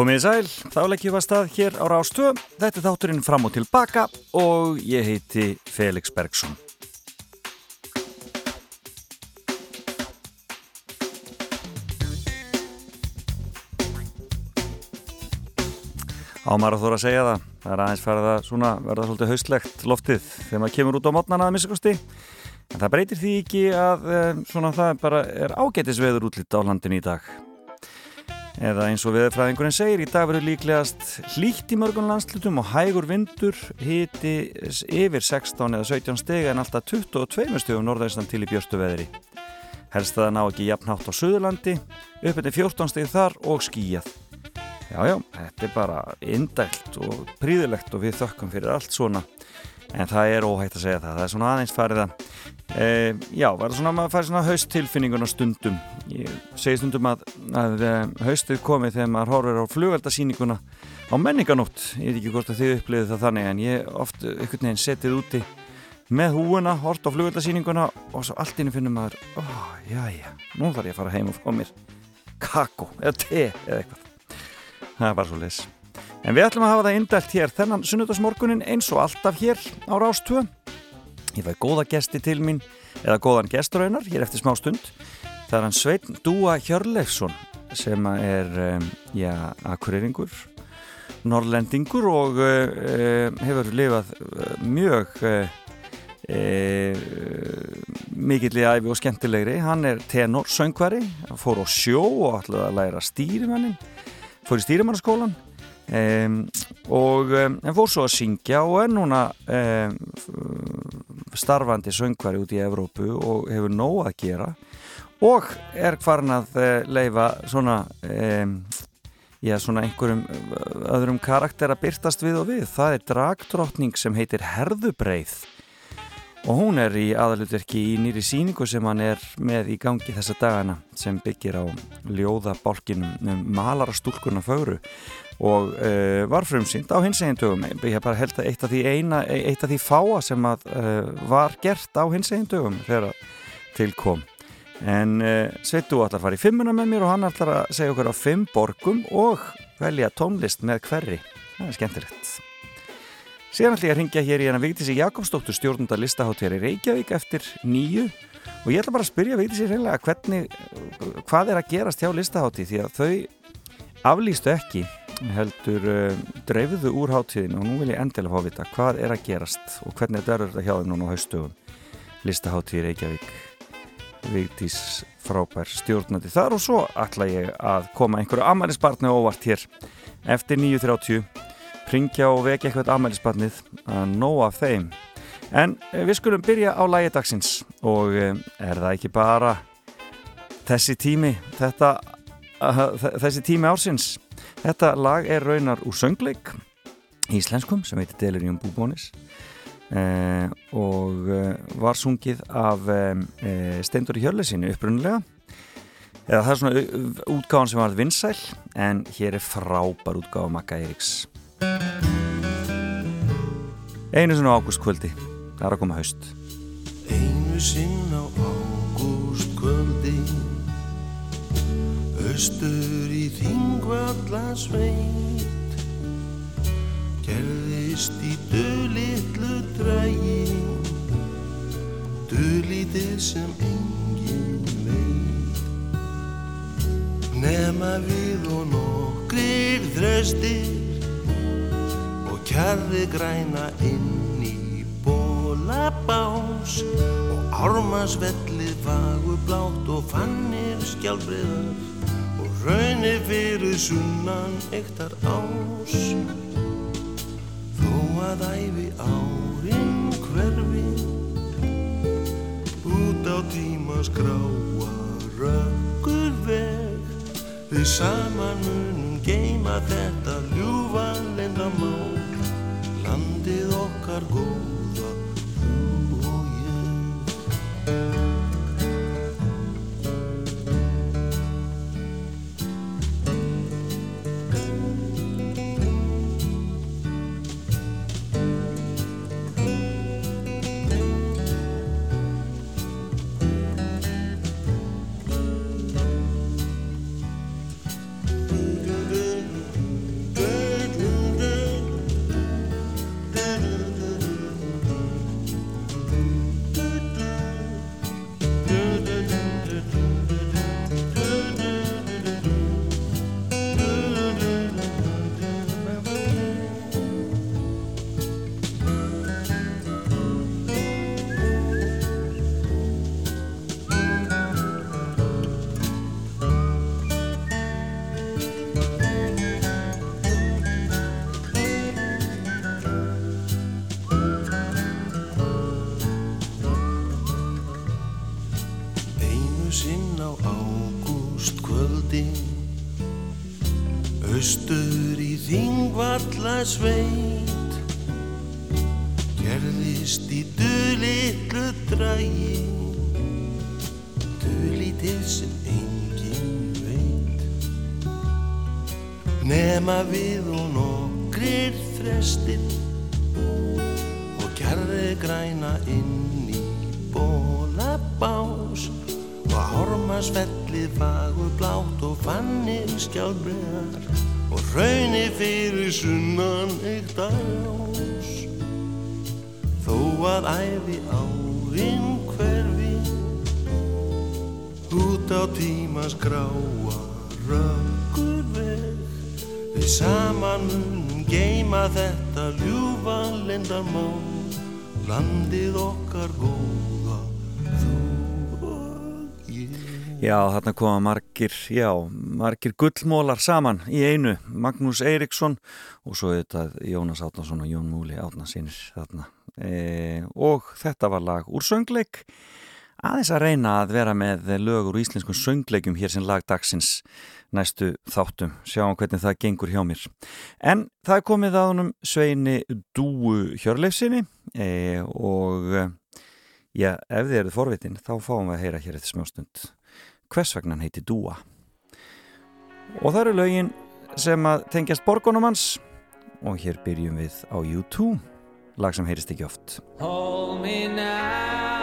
Komið í sæl, þá leggjum við að stað hér á Rástvö. Þetta er þátturinn fram og tilbaka og ég heiti Felix Bergsson. Ámar að þóra að segja það. Það er aðeins farið að svona, verða svolítið hauslegt loftið þegar maður kemur út á mótnana að missakosti. En það breytir því ekki að um, svona, það er ágætisveður útlýtt á landin í dag. Eða eins og viðfræðingurinn segir, í dag verður líklegast hlýtt í mörgun landslutum og hægur vindur hiti yfir 16 eða 17 steg en alltaf 22 stegum norðaustan til í björstu veðri. Helst að það ná ekki jafnhátt á Suðurlandi, upp til 14 steg þar og skýjað. Já, já, þetta er bara indælt og príðilegt og við þökkum fyrir allt svona. En það er óhægt að segja það, það er svona aðeins farið að, e, já, var það svona að maður fær svona hausttilfinningun á stundum. Ég segi stundum að, að e, haustið komið þegar maður horfur á flugveldasýninguna á menninganótt. Ég veit ekki hvort að þið upplifið það þannig en ég oft einhvern veginn setið úti með húuna, hort á flugveldasýninguna og svo allt innu finnum maður, ó, já, já, nú þarf ég að fara heim og fá mér kakó eða te eða eitthvað það bara svo leys en við ætlum að hafa það indelt hér þennan sunnudasmorgunin eins og alltaf hér á Rástvö ég fæ góða gesti til mín eða góðan gesturaunar hér eftir smá stund. Það er hann Sveitn Dúa Hjörleifsson sem er um, já, akkurýringur norrlendingur og uh, hefur lifað mjög uh, mikill í æfi og skemmtilegri. Hann er tenor, söngvari fór á sjó og ætlaði að læra stýrimannin fór í stýrimannaskólan um, og um, fór svo að syngja og er núna um, starfandi söngvari út í Evrópu og hefur nóg að gera og er farin að uh, leifa svona já, svona einhverjum öðrum karakter að byrtast við og við. Það er dragdrottning sem heitir Herðubreið og hún er í aðalutverki í nýri síningu sem hann er með í gangi þessa dagana sem byggir á ljóðabálkinum um malarastúlkunna fögru og uh, var frumsýnd á hins egin dögum. Ég hef bara held að eitt af því, eina, eitt af því fáa sem að, uh, var gert á hins egin dögum þegar til kom. En uh, Sveitu ætlar að fara í fimmuna með mér og hann ætlar að segja okkur á fimm borgum og velja tónlist með hverri. Það er skemmtilegt. Síðan ætlum ég að ringja hér í hana Vigdísi Jakobsdóttur stjórnundar listaháttér í Reykjavík eftir nýju og ég ætla bara að spyrja Vigdísi hvernig, hvað er að gerast hjá listahátti því að þau aflýstu ekki heldur uh, dreifuðu úr háttíðin og nú vil ég endilega fá vita hvað er að gerast og hvernig þetta er þetta hjá þeim núna á haustugum listahátti í Reykjavík. Vigdís frábær stjórnandi. Þar og svo ætla ég að koma einhverju amælisbarni óvart hér. Eftir 9.30 ringja og vekja eitthvað afmælisbarnið. Að nóa af þeim. En við skulum byrja á lægi dagsins. Og er það ekki bara þessi tími þetta, uh, þessi tími ársins þetta lag er raunar úr söngleik íslenskum sem heitir Delirium Búbónis uh, og uh, var sungið af Steindur í Hjörlesinu upprunnulega eða það er svona útgáðan sem var vinsæl en hér er frábær útgáð Magga Eiríks. Einu sinn á ágústkvöldi Það er að koma haust. Einu sinn á ágústkvöldi Östur í þingvalla sveit Gerðist í dölitlu drægi Dölitið sem engin veit. Nema við og nokkrir þröstir kjarri græna inn í bólabás og ármasvellið fagur blátt og fannir skjálbriðar og raunir fyrir sunnan ektar ás. Þó að æfi árin hverfi út á tímas gráa rökkur veg. Við saman munum geima þetta ljúfa lendamál landið okkar góða þú og ég Tímas gráa rökkur veg. Við saman munum geima þetta ljúfa lindamál Landið okkar góða, þú og ég. Já, þarna koma margir, já, margir gullmólar saman í einu, Magnús Eiríksson og svo þetta Jónas Átnason og Jón Múli Átnasínir þarna. E, og þetta var lag úr söngleik, aðeins að reyna að vera með lög úr íslenskum söngleikum hér sem lagdagsins næstu þáttum, sjáum hvernig það gengur hjá mér. En það er komið að honum Sveini Dúu Hjörleifsinni e, og já, ef þið eruð forvitin þá fáum við að heyra hér eftir smástund. Hvers vegna hann heiti Dúa? Og það eru lögin sem að tengjast borgunum hans og hér byrjum við á U2 lag sem heyrist ekki oft. Hold me now,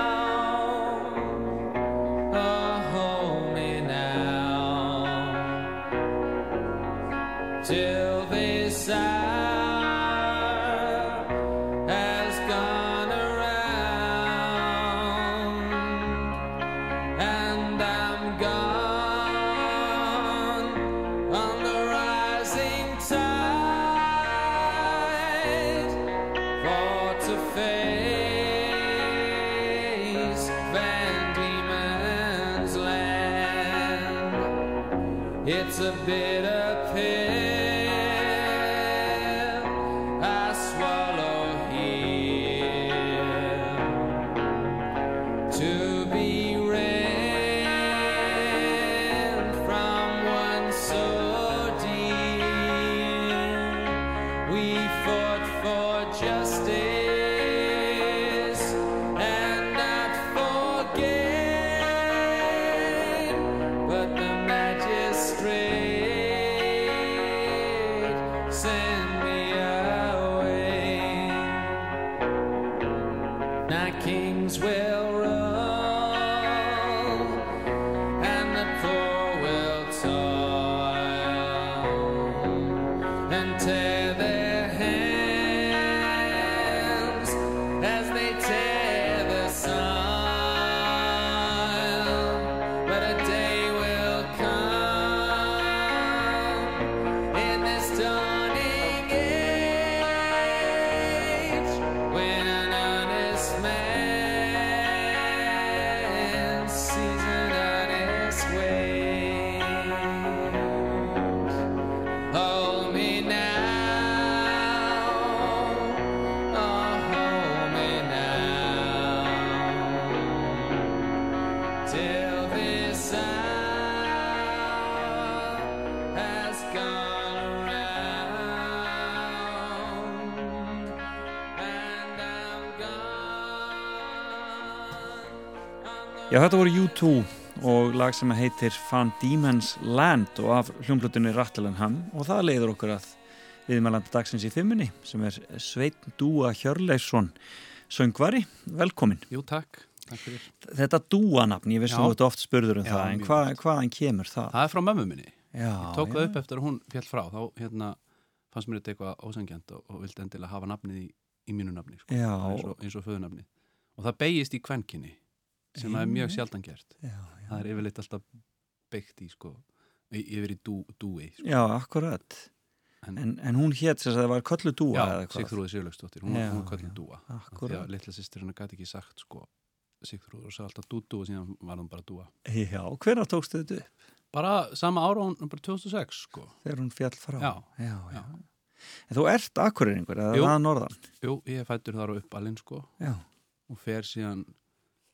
þetta voru U2 og lag sem heitir Van Diemen's Land og af hljómblutinni Rattle Ham og það leiður okkur að viðmælandi dagsins í þimmunni sem er Sveitn Dúa Hjörleifsson söngvari, velkomin Jú, takk. Takk fyrir. Þetta Dúa-nafn, ég veist að þú ert oft spurður um Já, það en hva, hvaðan kemur það? Það er frá mömmu minni. Já, Tók já. það upp eftir að hún fjall frá. Þá hérna, fannst mér þetta eitthvað ósangjant og, og vildi endilega hafa nafnið í, í mínu nafni. Sko. Eins og, og föðunafnið. Og það beigist í kvenkinni sem það er mjög sjaldan gert. Já, já. Það er yfirleitt alltaf beigt í sko, yfir í dú, dúi. Sko. Já, akkurat En- En, en hún hétt sem það var köllu Dúa Já? Sigþrúði Sigurlaugsdóttir. Hún, var já. dúa. Því að litla sýstir hennar gæti ekki sagt sko Sigþrúður og sagði alltaf dúdú og síðan var hún bara dúa. Já, hvernig tókstu þetta upp? Bara sama ára bara 2006 sko. Þegar hún fjall frá Já, já, já. En þú ert akkurreiningur eða það norðan Jú, ég er fættur þar á uppalinn sko Já, og fer síðan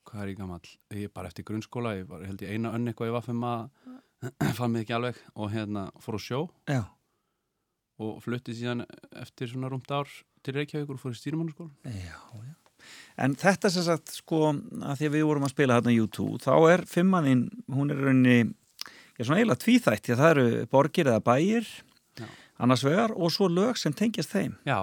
hvað er ég gamall? Ég er bara eftir grunnskóla, ég var held ég eina önn eitthvað ég var fyrir maður fann mig ekki alveg og hérna fór á sjó Já, og flutti síðan eftir svona rúmt ár til Reykjavíkur og fór í stýrimannaskóla já, já. En þetta sem sagt, sko, að því að við vorum að spila þarna YouTube, þá er fimmaninn, hún er í rauninni, ég er svona eiginlega tvíþætt, að það eru borgir eða bæir, Já. Annars vegar, og svo lög sem tengjast þeim. Já,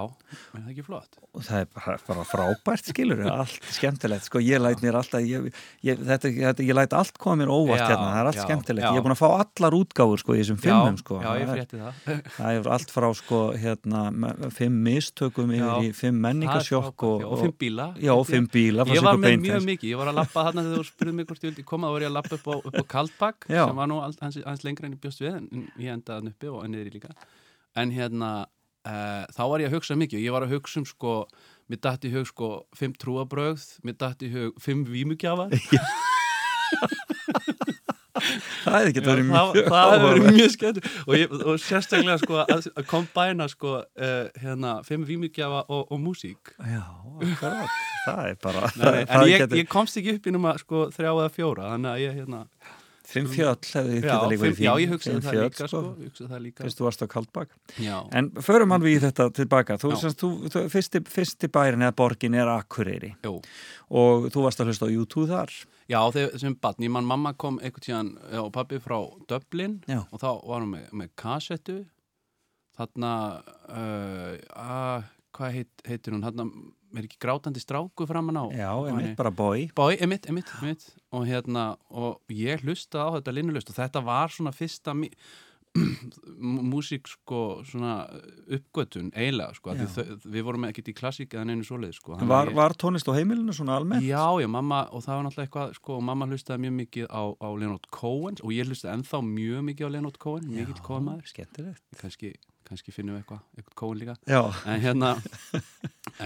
það er ekki flott. Og það er bara, bara frábært, skilur, allt skemmtilegt, sko, ég læt mér alltaf, ég, ég, þetta, þetta, ég læt allt koma mér óvart Já, hérna, það er allt já, skemmtilegt, já. ég er búin að fá allar útgáfur, sko, í þessum fimmum, sko. Já, ég Það er- frétti það. Það er allt frá sko hérna fimm mistökum yfir í fimm menningasjokk Það er og, já, og fimm bíla. Já, og fimm bíla Ég var með mjög mikið, ég var að lappa þarna þegar þú spurði mig hvort ég vildi koma, þá var ég að en hérna uh, þá var ég að hugsa mikið og ég var að hugsa um sko mér datt í hug sko fimm trúabrögð mér datt í hug fimm vímugjafar. Það hefði verið mjög áhugavert. mjög skemmt og, og sérstaklega sko að, að kombæna sko uh, hérna fimm vímugjafa og, og músík. Já, það er bara Nei, en ég, ég komst ekki upp í núma sko þrjá eða fjóra þannig að ég hérna Fimm fjöll hefði já, geta líka verið já, fín. ég hugsaði Fimm það líka sko, ég hugsaði það líka Fyrst þú varst á Kaldbak já, En förum alveg í þetta tilbaka Þú, Já. semst, þú, þú fyrsti, fyrsti bærin eða borgin er Akureyri jú. og þú varst að hlusta á YouTube þar já þegar sem batn, ég mann mamma kom einhvern tíðan og pabbi frá Dublin Já. og þá var hún með, með kassettu þarna uh, að, hvað heit, heitir hún þarna er ekki grátandi stráku framan á Já, einmitt, bara bói Bói, emitt, emitt, emitt og hérna, og ég hlustaði á þetta linnulust og þetta var svona fyrsta músík sko svona uppgötun eiginlega sko, þau, við vorum ekkert í klassík eða neinu svoleið sko. Var, var tónlist á heimilinu svona almennt? Já, já, mamma, og það var náttúrulega eitthvað, sko, og mamma hlustaði mjög mikið á, á Leonard Cohen og ég hlustaði ennþá mjög mikið á Leonard Cohen, mikill Cohen maður, Skemmtilegt. Kannski, kannski finnum við eitthvað, eitthvað Cohen líka, Já, en hérna,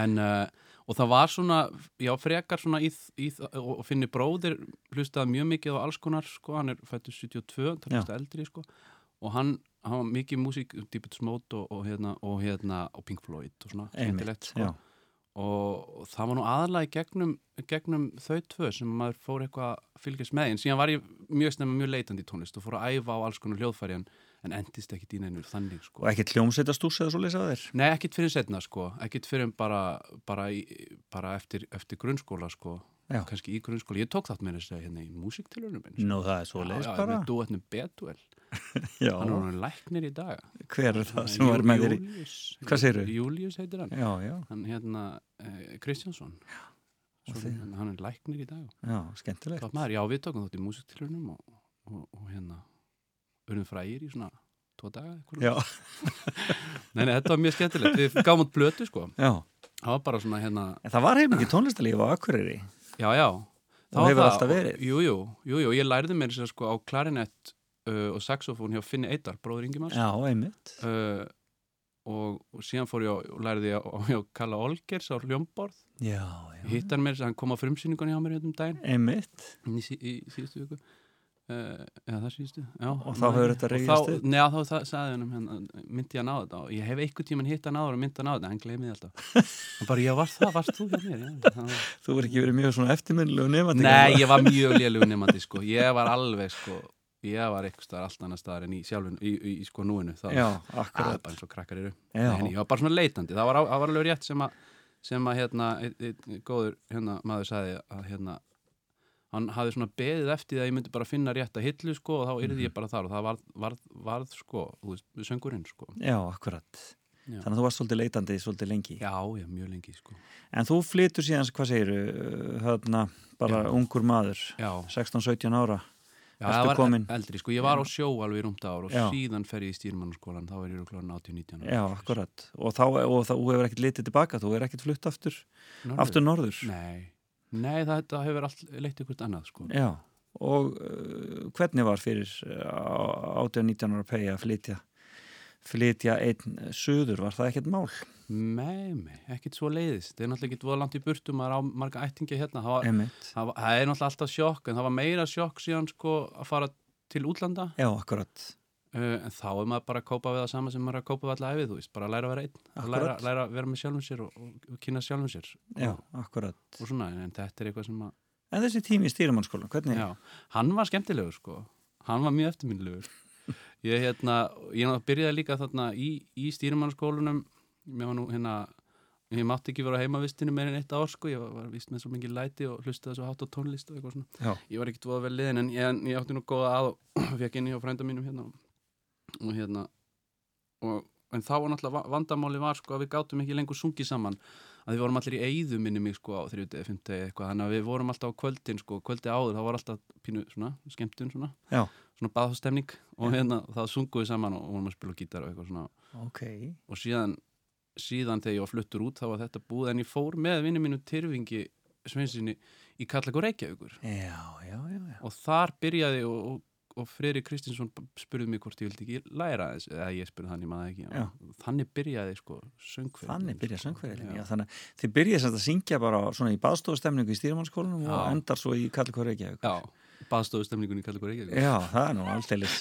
en, uh, og það var svona, já, frekar svona í, í og og finni bróðir hlustaði mjög mikið á alls konar, sko, hann er fættur 72, það er hlustaði eldri, sko, og hann, var mikið músík, Deepest Mode og, og hérna, og hérna, og Pink Floyd og svona, skemmtilegt, sko. og það var nú aðalega gegnum, gegnum þau tvö sem maður fór eitthvað að fylgjast með. En síðan var ég mjög snemma mjög leitandi í tónlist og fór að æfa á alls konar hljóðfæri en, en endist ekkit í neinu þannig Og sko. ekkert hljómsveitastús eða svo leysa þér? Nei, ekkit fyrir setna sko, ekkit fyrir bara, bara, í, bara eftir, eftir grunnskóla sko, Já. kannski í grunnskóla. Ég tók þátt með þess að hérna í músiktilunum Nú, það er svo leiðis bara. með duetnum Betuel, Já, hann er hann læknir í dag. Hver er það sem var með þér í? Hvað segirðu? Július heitir hann. Já, já, hann hérna eh, Kristjánsson. Og Svo, hann, er læknir í dag. Já, skemmtilegt. Maður, já við tókum þátt í músiktilunum og, og, og hérna urðum frægir í svona tvo daga nei, nei, þetta var mjög skemmtilegt. Við gáum út blötu sko. Já. Það var bara svona hérna, En það var heim ekki tónlistalíf á Akureyri. Já, já. Það hefur alltaf verið. Jú, jú, jú, jú, ég lærði mér sér sko á klarinett uh, og saxofón hjá Finni Eidar, bróður Ingimars Já, einmitt. Uh, og, og síðan fór ég á, og lærði ég á, á Kalla Olgers á Ljómborð Já, já, hitt hann mér, hann kom á frumsýningun hjá mér hérna um daginn. Einmitt. Í, sí, í síðustu viku eða það síðustu? Já, Og þá hefur þetta þá- upp? Neða, þá sagði hann um hérna, myndi ég að ná þetta? Og ég hef einhvern tíman hitt hann áður og myndi að ná þetta, hann gleymiði alltaf. Og bara, já, varst það, varst þú hjá mér? Já, var- Þú verður ekki verið mjög svona eftirminnilegu nefandi Nei, ég var mjög lélugu nefandi sko. ég var alveg sko, ég var eitthvað staðar allt annað staðar en í sjálfun í, í, í sko núinu. Það Já, er akkurat bara eins og krakkar eru. Ég var bara svona leitandi, það var, á- var alveg rétt sem að, sem að hérna, einn ein, góður hérna, maður sagði að hérna, hann hafði svona beðið eftir að ég myndi bara finna rétt að hillu sko og þá yrði Mhm. ég bara þar og það varð, varð, varð sko, þú veist, söngurinn sko Já, akkurat Já. Þannig að þú varst svolítið leitandi svolítið lengi Já, já, mjög lengi sko En þú flytur síðan, hvað segir hérna, bara Já. ungur maður Já, 16-17 ára já Ertu það var eldri sko, ég var á sjó alveg í rúmta ár og Já. síðan fer ég í stýrmannskólan, þá er ég klóran 18-19 ára. Já, akkurat Og þá, og þá þú hefur ekkert litið tilbaka Þú hefur ekkert flutt aftur, Norður? aftur norður Nei, nei það, þetta hefur allt leitt ykkur annað sko. Já, og uh, hvernig var fyrir uh, 18-19 ára pegi að flytja flytja einn suður, var það ekkert mál? Nei, nei, ekkit svo leiðist. Það er náttúrulega ekki voða langt í burtu, maður á marga ættingi hérna. Það, var, það, var, það er náttúrulega alltaf sjokk, en það var meira sjokk síðan sko að fara til útlanda. Já, akkurat en þá er maður bara að kópa við það sama sem maður er að kópa við alla æfið, þú veist, bara að læra að vera einn. Læra, læra að vera með sjálfum sér og, og, kynna sjálfum sér. Já, Og, akkurat og svona, en þetta er eitthvað sem að En þessi tími í stýrimannskólan, hvernig? Já, hann var skemmtilegur sko hann var mjög eftirminnilegur ég hérna, ég byrjaði líka þarna í, í stýrimannskólanum mér var nú hérna ég mátti ekki vera á heimavistinu meir en eitt ár sko ég var, var vist með svo mikið læti og hlustaði svo hátt á tónlist og eitthvað svona Já. ég var ekkert voða vel liðin en ég, ég átti nú góða að og fekk inn í á frænda mínum hérna og hérna og, en þá var náttúrulega va- vandamáli var sko að við gátum ekki lengur sungið saman að við vorum allir í eyðu minni mig sko á þriðdegi, fimmtegi eitthvað þannig að við vorum alltaf á kvöldin sko kvöldi áður, þá var alltaf pínu svona skemmtun svona, Já. svona baðhástemning og hérna þá sungum við saman og vorum að spila gítar og eitthvað svona Ok. og síðan, síðan þegar ég var fluttur út þá var þetta búið en ég fór með vinnu mínu Tyrfingi Sveinsinni í Kallagur Reykjavíkur Já, já, já, já. og þar byrjaði og, og, og Freyri Kristinsson spurði mig hvort ég vildi ekki læra þess eða ég spurði hann, ég maður ekki Já. þannig byrjaði sko söngferðin Þannig byrja söngferðilin, já. Já. Þannig að þið byrja sem sagt að syngja bara svona í baðstofustemningu í stýrimannskólanum og endar svo í Kallkóri Reykjavík. Já, baðstofu stemningunni í Kallagur Reykjavíkur Já, það er nú allteilis.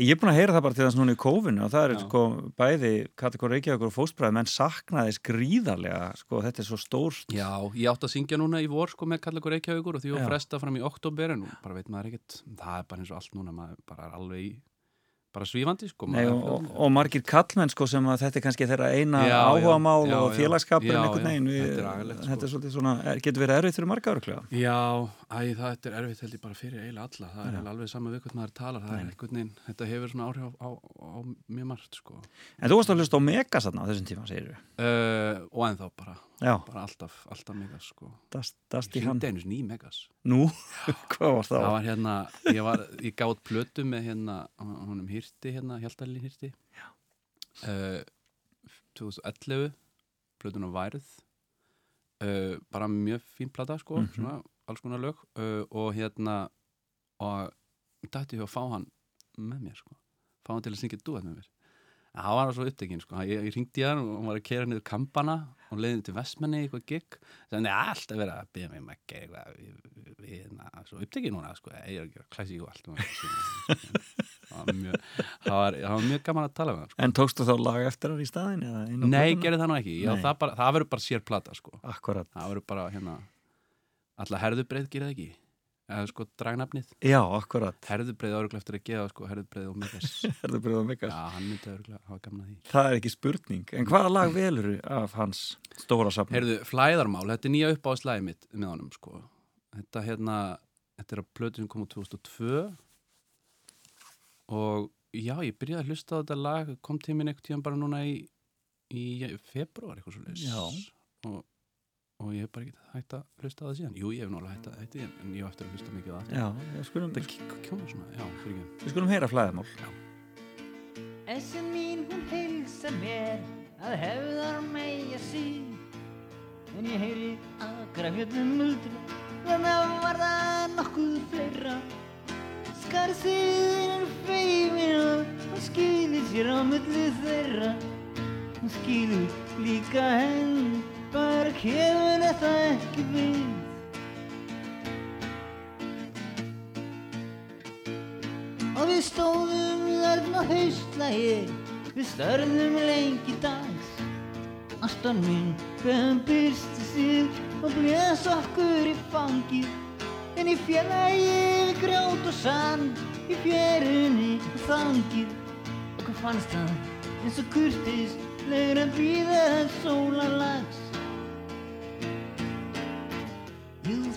Ég er búin að heyra það bara til þess núna í kófinu og það er sko bæði Kallkóri Reykjavík og fósbræði menn saknaðis gríðarlega, sko þetta er svo stór Já, ég átti að syngja núna í vor sko með Kallagur Reykjavíkur og því var fresta fram í oktober en nú bara veit maður ekkert, það er bara eins og allt núna maður bara er alveg í, bara svífandi sko Nei, og, og, og margir kallmenn sko sem að þetta er kannski þeirra eina Já, já, áhugamál já, og félagskapur einhvern veginn. Við, þetta er sko. þetta er svolítið svona, er, getur verið erfið fyrir marga öruglega Já, æ, það er erfitt held ég bara fyrir eiginlega alla, það er alveg sama við hvort maður talar, það er einhvern veginn, þetta hefur svona áhrif á, á, á mjög margt sko. En þú varst að hlusta á Megas þarna á þessum tíma, segir við uh, og ennþá bara, Já, bara alltaf, alltaf megas sko. Dast, í hann hringdi einu sinni í megas. Nú, hvað var Það það? var hérna, ég var, ég gátt plötu með hérna, honum hýrti hérna, Hjaltalín hýrti uh, 2011 plötun á Værið uh, bara mjög fín plata sko, Mhm. svona alls konar lög. Uh, og hérna og dætti ég að fá hann með mér sko, fá hann til að syngja duet með mér En hann var svo upptekinn sko, ég, ég ringdi hann og hann var að kera niður kampana og leiði til Vestmenni eitthvað gig. Þannig að alltaf verið að byrja mig með eitthvað við, við, hérna, svo upptekinn núna sko, ég er að gera klassík og allt það var mjög það var, var mjög gaman að tala með hann sko. En tókstu þá lag eftir þar í staðin? Nei, gerði það nú ekki, Já, það, bara, það verður bara sér plata sko. Það verður bara hérna alltaf herðubreið gerir það ekki eða sko dragnafnið. Já, akkurat. Herðubreið áruglega eftir að gefa sko herðubreið og megas. Herðu bröðu á Megas. Já, hann myndi áruglega hafa gaman að því. Það er ekki spurning. En hvaða lag velur af hans stóra safn? Heyrðu, flæðarmál, þetta er nýja upp á slæði mitt með honum sko. Þetta hérna, þetta er að plötu sem kom úr 2002 og já, ég byrjaði að hlusta á þetta lag kom minn einhvern tíðan bara núna í í februar eitthvað svo leys Já. og, og ég hef bara ekki hægt að hlusta það síðan. Jú, ég hef nálega hægt að hægt en, en ég hef eftir að hlusta mikið á það. Já, við skulum, þetta kjóma svona, já, fyrir ekki. Við skulum heyra flæðamál. Essin mín hún heilsar mér að hefðar megja sín En ég heyri akra fjöldum muldra Þannig að var það nokkuð fleira. Skarðsýðin er feimin og hún skilir sér á milli þeirra. Hún skilur líka henn Bara kemur þetta ekki við. Og við stóðum þarna haustlægi Við störðum lengi dags Ástan mín beðum byrsti sig Og blés okkur í fangið En í við grjót og sand Í fjörunni og þangið Okkur fannst það eins og kurtis Legur að býða sólarlags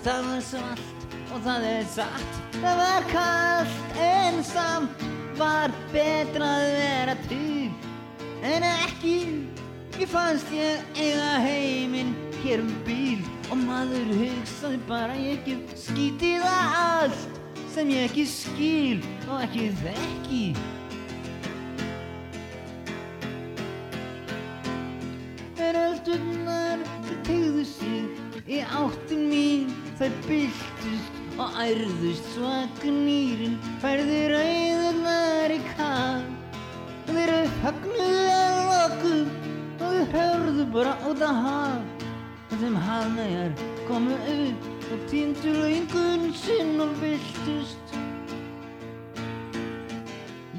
það var svart og það er satt. Það var kallt en samt var betra að vera til En ekki, ég fannst ég eiga heiminn hér um bíl. Og maður hugsaði bara ég get skítið allt sem ég ekki skil og ekki þekki. Veröldurnar tegðu sig í áttin Þær byltust og ærðust svagnýrin Færði rauðurnar í kall Þeir högnuðu að lokum og þeir hörðu bara út að haf Og þeim hafnæjar komu upp og týndu laungun sinn og byltust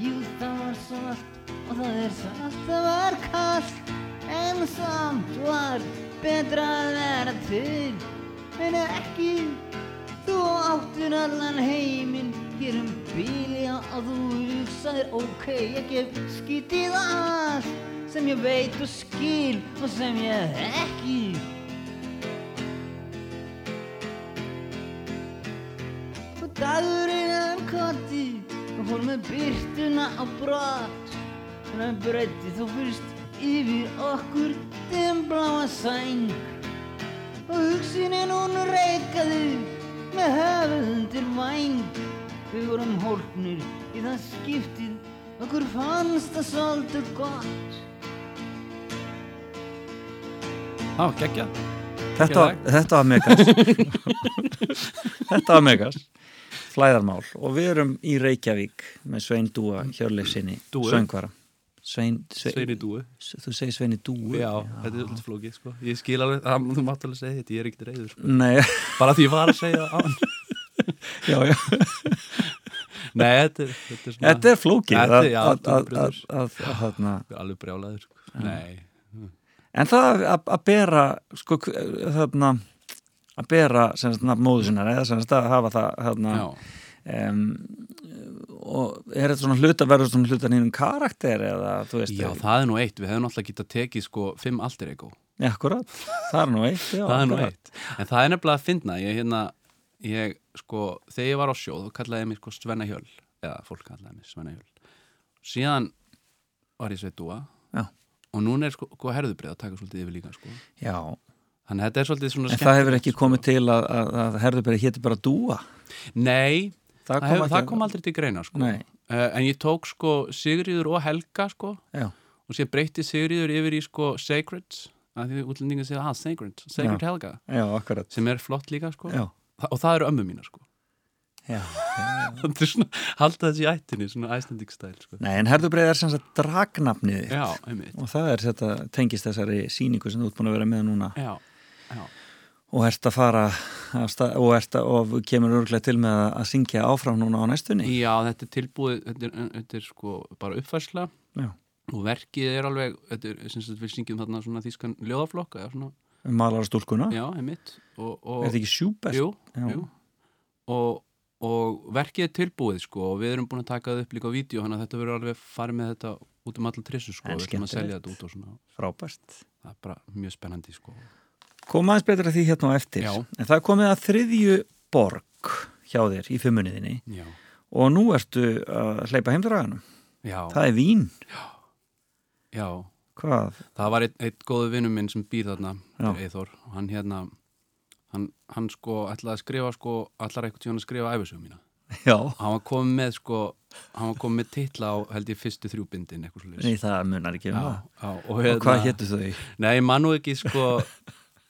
Jú, það var svart og það er svart, það var kallt En samt var betra að vera til En ekki Þú áttur allan heiminn. Hér um bíli að þú hugsaðir ok, ég gef skítið allt sem ég veit og skil og sem ég ekki Og dagurinn hann korti og fór með byrtuna á brott. En hann breytti þó fyrst yfir okkur dimbláa sæng og hugsunin hún reikaði með höfuð til væng við vorum hólknir í það skiptið. Okkur fannst það svolítið gott. Var geggjað. Þetta, þetta var megas. Þetta var megas. Flæðarmál. Og við erum í Reykjavík með Svein Dúa Hjörleif sinni söngvara Svein, Svein, Sveini dúi. Þú segir Sveini Dúu Já, þetta er alltaf flókið, sko. Ég skil alveg, það, þú mátt alveg segja þetta, ég er ekkert reyður, sko. Nei, Bara því ég var að segja það já, já Nei, þetta er, þetta er. Þetta er flókið Þetta er- já, alveg brjálaður, sko. Nei. En það að, bera sko, þarna, að bera sem sagt nafn móðu sinnar eða að hafa það þarna, Já. um, og er þetta svona hluta verður svona hluta nýjum karakter eða þú veist Já, það er nú eitt. Við hefum alltaf getað tekið, sko, fimm alter ego. Já, akkurat, það er nú eitt já, það er nú eitt. En það er nefnilega að finna, ég hérna, ég, sko, þegar ég var á sjó, þá kallaði mig, sko, Svenna Hjöl. Eða, fólk kallaði mig Svenna Hjöl. Síðan var ég Sveitúa. Og núna er, sko, sko herðubrið að taka svolítið yfir líka, sko. Já, Þannig að þetta er svolítið svona en það hefur ekki komið til að, að, að herðuberi héti bara dúa Nei, Það kom, hef, það kom aldrei til greina sko. Uh, en ég tók sko Sigriður og Helga sko. Já, og sér breytti Sigriður yfir í sko Sacred. Að því útlendingar segja, ah, Sacred, Sacred Já. Helga. Já, sem er flott líka sko. Þa, og það eru ömmu mína sko. Það er svona, halda þessi ættinni svona Icelandic style sko. Nei, en herðubreið er sem sagt dragnafnið og það er þetta tengist þessari síningu sem þú ert búin að vera með núna. Já, já, og ert að fara stað, og, ert að, og kemur örglega til með að, syngja áfram núna á næstunni? Já, þetta er tilbúið þetta er, þetta er sko bara uppfærsla. Já. og verkið er alveg þetta er sem sagt við syngjum þarna svona þýskan ljóðaflokk eða svona, Malara stúlkuna, já, einmitt. Og, og, er þetta ekki sjúbest? Jú, jú. Og, og verkið er tilbúið sko og við erum búin að taka það upp líka á vídeo þannig að þetta verður alveg farið með þetta út um allar trissu sko við ætlum að selja þetta út og svona. Frábært. Það er bara mjög spennandi sko Koma aðeins betur að því hérna á eftir. Já. en það komið að þriðju borg hjá þér í fimmuniðinni Já, og nú ertu að hleypa heimdraganum já, það er vín. Já. Hvað? það var einn eitt góðu vinnum minn sem býr þarna Já. Eithor og hann hérna hann, hann sko ætlaði að skrifa sko allar eitthvað tíðan að skrifa æfisögum mína. Já, hann var komið með sko hann var komið með titla á held ég fyrstu þrjúbindin eitthvað svo nei það munar ekki um já, það. já, og, Og hérna, hvað héttu þau? Nei, ég man nú ekki sko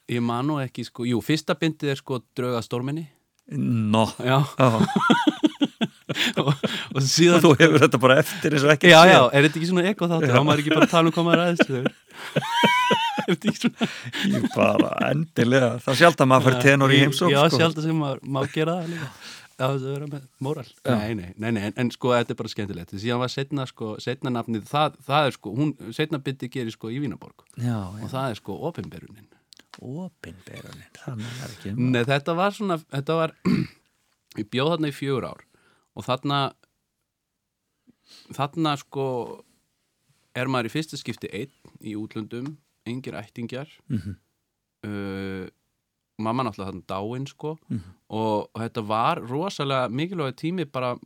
Ég man nú ekki sko Jú, fyrsta bindið er sko drauga stórminni Nó. Já, Já, og, og síðan þú hefur þetta bara eftir eins og ekki Já, já, er þetta ekki svona eko þáttur? Þá maður ekki bara að tala um hvað maður aðeins Er þetta ekki svona Ég bara endilega. Það sjálf að maður fyrir tenor í heimsók Já, sko. sjálf sem maður má gera það líka. Já, það er að vera með móral nei, nei, nei, nei, en, en sko þetta er bara skemmtilegt. Síðan var setna sko, setna nafnið Það, það er sko, hún, setna bindið gerir sko í Vínaborg Já, Og já, það er sko opinberunin opinberunin. Það munar ekki um Nei, þetta var svona, þetta var ég bjóð þarna í fjögur ár og þarna þarna sko er maður í fyrsta skipti einn í útlöndum, engir ættingjar. Mhm. uh, mamma náttúrulega þarna dáin sko. Mhm. og, og þetta var rosalega mikilvæg tími bara,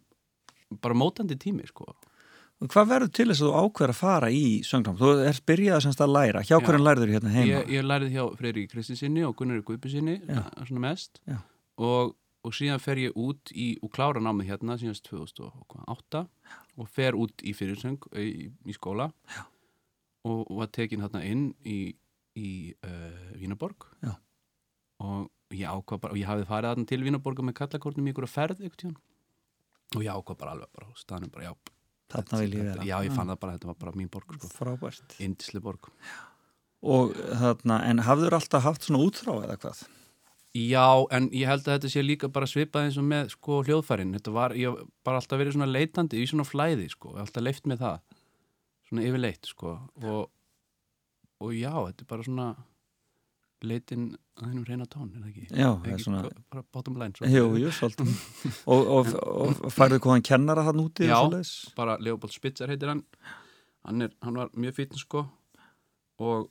bara mótandi tími sko Hvað verður til þess að þú ákveður að fara í söngnám? Þú er byrjað semst að læra Hjá Já. hverjum lærður hérna heima? ég, ég lærið hjá Freyri Kristinsinni og Gunnari Guðbjörnsinni Já. svona mest Já. og, og síðan fer ég út í og klára námið hérna síðanst 2008 og fer út í fyrirsöng í, í skóla Já. og, var tekin hérna inn í, í uh, Vínaborg Já. og ég ákvað bara og ég hafði farið þarna til Vínaborga með kallakornum í ykkur að ferð einhvern tíðan og ég ákvað bara alveg bara staðnum bara já, Þarna vil ég vera. Já ég fann það bara þetta var bara mín borg sko. Frábært. Indisli borg. Og þarna, en hafður alltaf haft svona útþrá eða hvað? Já, en ég held að þetta sé líka bara svipað eins og með sko hljóðfærin. Þetta var, ég hef bara alltaf verið svona leitandi í svona flæði sko, ég hef alltaf leift með það. Svona yfirleitt sko. Og, og já, þetta er bara svona leitin að hennum reyna tón, er það ekki? Já, það er svona bara bottom line svo. Jú, jú, svolítið og, og, og færðu hvaðan kennara hann úti Já. bara Leopold Spitzer heitir hann hann, er, hann var mjög fítn sko og,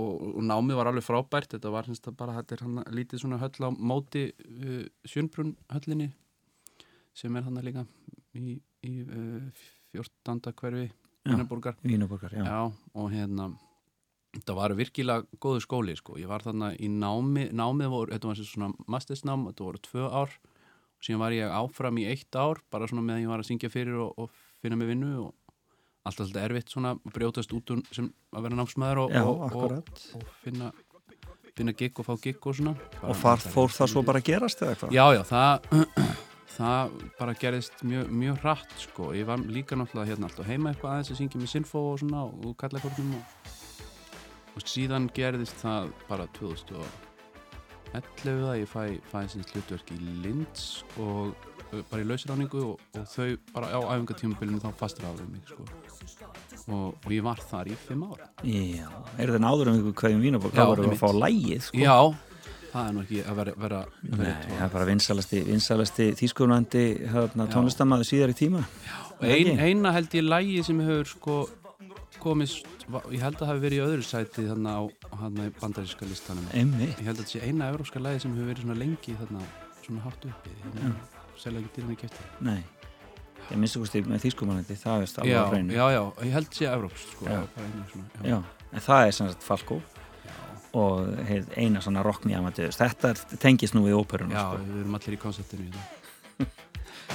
og, námið var alveg frábært þetta var semst að bara þetta er hann lítið svona höll á móti uh, Sjönnbrunn höllinni sem er hann líka í, í uh, 14. hverfi Já. Annaborgar Vínaborgar, já. Já, og hérna þetta var virkilega góðu skóli sko. ég var þarna í námi námið voru, þetta var svona mastersnám þetta voru tvö ár. Og síðan var ég áfram í eitt ár bara svona meðan ég var að syngja fyrir og, og finna mig vinnu og allt alltaf erfitt svona að brjótast út úr sem að vera námsmaður og, Já, og, og, finna finna gig og fá gig og svona. Og far, fór það svo bara að gerast eða hvað? Já, já, það það bara gerðist mjög, mjög hratt sko, ég var líka náttúrulega hérna alltaf heima eitthvað aðeins að syngja með Sinfo og svona og, og kallakornum og, og síðan gerðist það bara 2011 að ég fæ, fæ sinns hlutverk í Linds og bara í lausráningu og, og þau bara á æfingatímabilinu þá fastur af mig sko. og, og ég var þar í fimm ára Já, er það náður um ykkur hverjum? Já, Það voru að einmitt. fá lægið, sko. Já, það er nú ekki að vera, vera, Nei, það er bara vinsalasti, vinsalasti þýskunandi hérna, tónlistamæður síðar í tíma. Og ein, eina held ég lægi sem hefur sko komist, ég held að það hafi verið í öðru sæti þarna á í bandaríska listanum Emmi. ég held að þetta sé eina evrópska lægi sem hefur verið svona lengi þarna svona hátt uppi þarna, selja ekki dýrni kæfti Nei, ég minnst ekki með þýskumannandi, það er alveg á hreinu. já, já, ég held sé evrópsk sko, Já. bara einu svona, já. En það er sem sagt Falko og eina svona rock me amadeus. Þetta tengist nú við óperuna, já, sko. við erum allir í konceptinu í það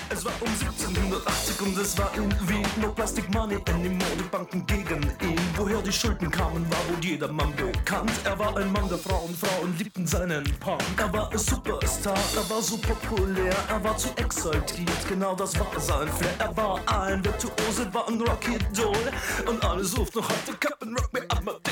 Es war um 1780 und es war in Wien No Plastic Money in den Modebanken gegen ihn. Woher die Schulden kamen, war wohl jedermann bekannt. Er war ein Mann der Frauen, Frauen liebten seinen Punk. Er war ein Superstar, er war so populär Er war zu exaltiert, genau das war sein Flair. Er war ein Virtuose, war ein Rocky-Doll Und alle suchten noch heute Captain Rock Me Amadeus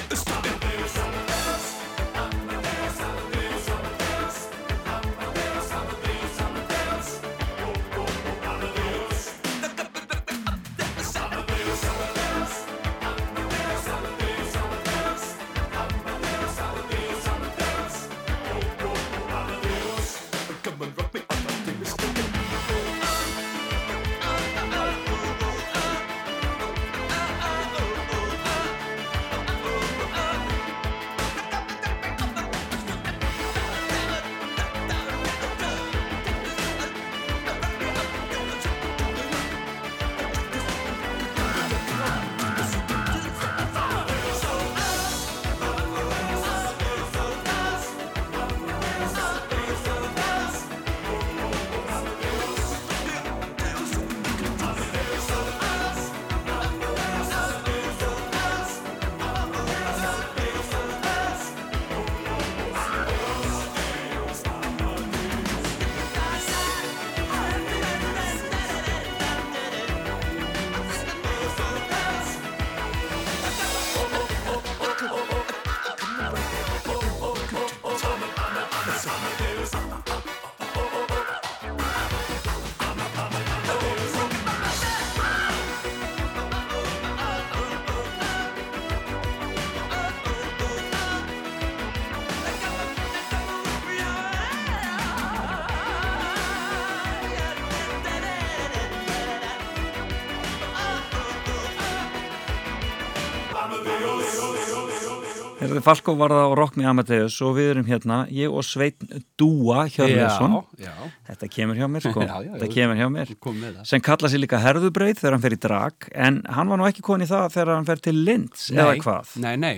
Falko var það á Rock Me Amadeus og við erum hérna, ég og Sveitn Dúa Hjörleifsson, já, þetta kemur hjá mér sko, Já, já, þetta kemur hjá mér. Það. Sem kalla sér líka herðubreið þegar hann fer í drag en hann var nú ekki konið það þegar hann fer til Linds eða hvað? Nei, nei,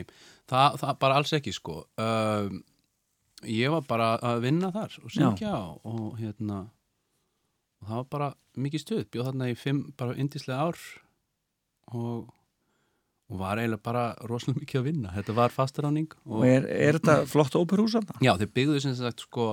það, það bara alls ekki sko. Um, Ég var bara að vinna þar og syngja og hérna og það var bara mikið stuð. Bjóð þarna í fimm, bara indislega ár og, og var eiginlega bara rosalega mikið að vinna þetta var fastaráning og, og er, er þetta flott óperhús þarna? Já, þeir byggðu sem sagt sko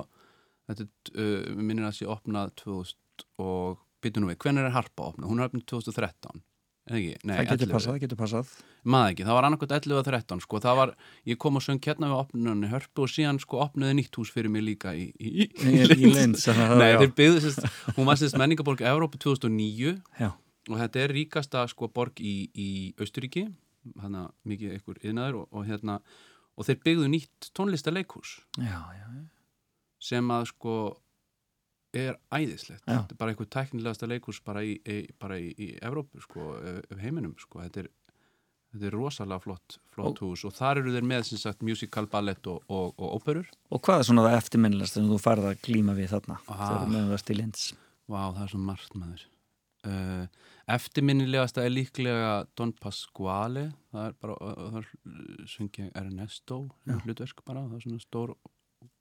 þetta uh, minnir að sé opnað 2000 og byrju nú við, hvernig er harpa opnað? Hún er opnað 2013 eða ekki? Nei, það getur 11. passað, það getur passað maður ekki, það var annarkvæmt 11 og 13 sko, það var, ég kom og söng hérna við opnunni hörpu og síðan sko opnuði nýtt hús fyrir mig líka í, í, Í- í Linz, það- Nei, þeir byggðu hún var sérst menningaborg Evrópu 2009 Já, og þetta er ríkasta sko borg í, í Austuríki, að mikið einhver yðnaður og, og hérna, og þeir byggðu nýtt já, sem að sko er æðislegt. Já. þetta er bara einhver teknilegasta leikús bara í, í, bara í, í Evrópu sko, ef heiminum sko, þetta er, þetta er rosalega flott, flott hús. Og þar eru þeir með sem sagt musical, ballett og, og, og óperur. Og hvað er svona það eftirminnilegast sem þú farið að glíma við þarna? Ah. þegar þú það til Linz? Vá, það er svo margt maður uh, Eftirminnilegasta er líklega Don Pasquale. Það er bara, það er söngi Ernesto, hlutverk bara það er svona stór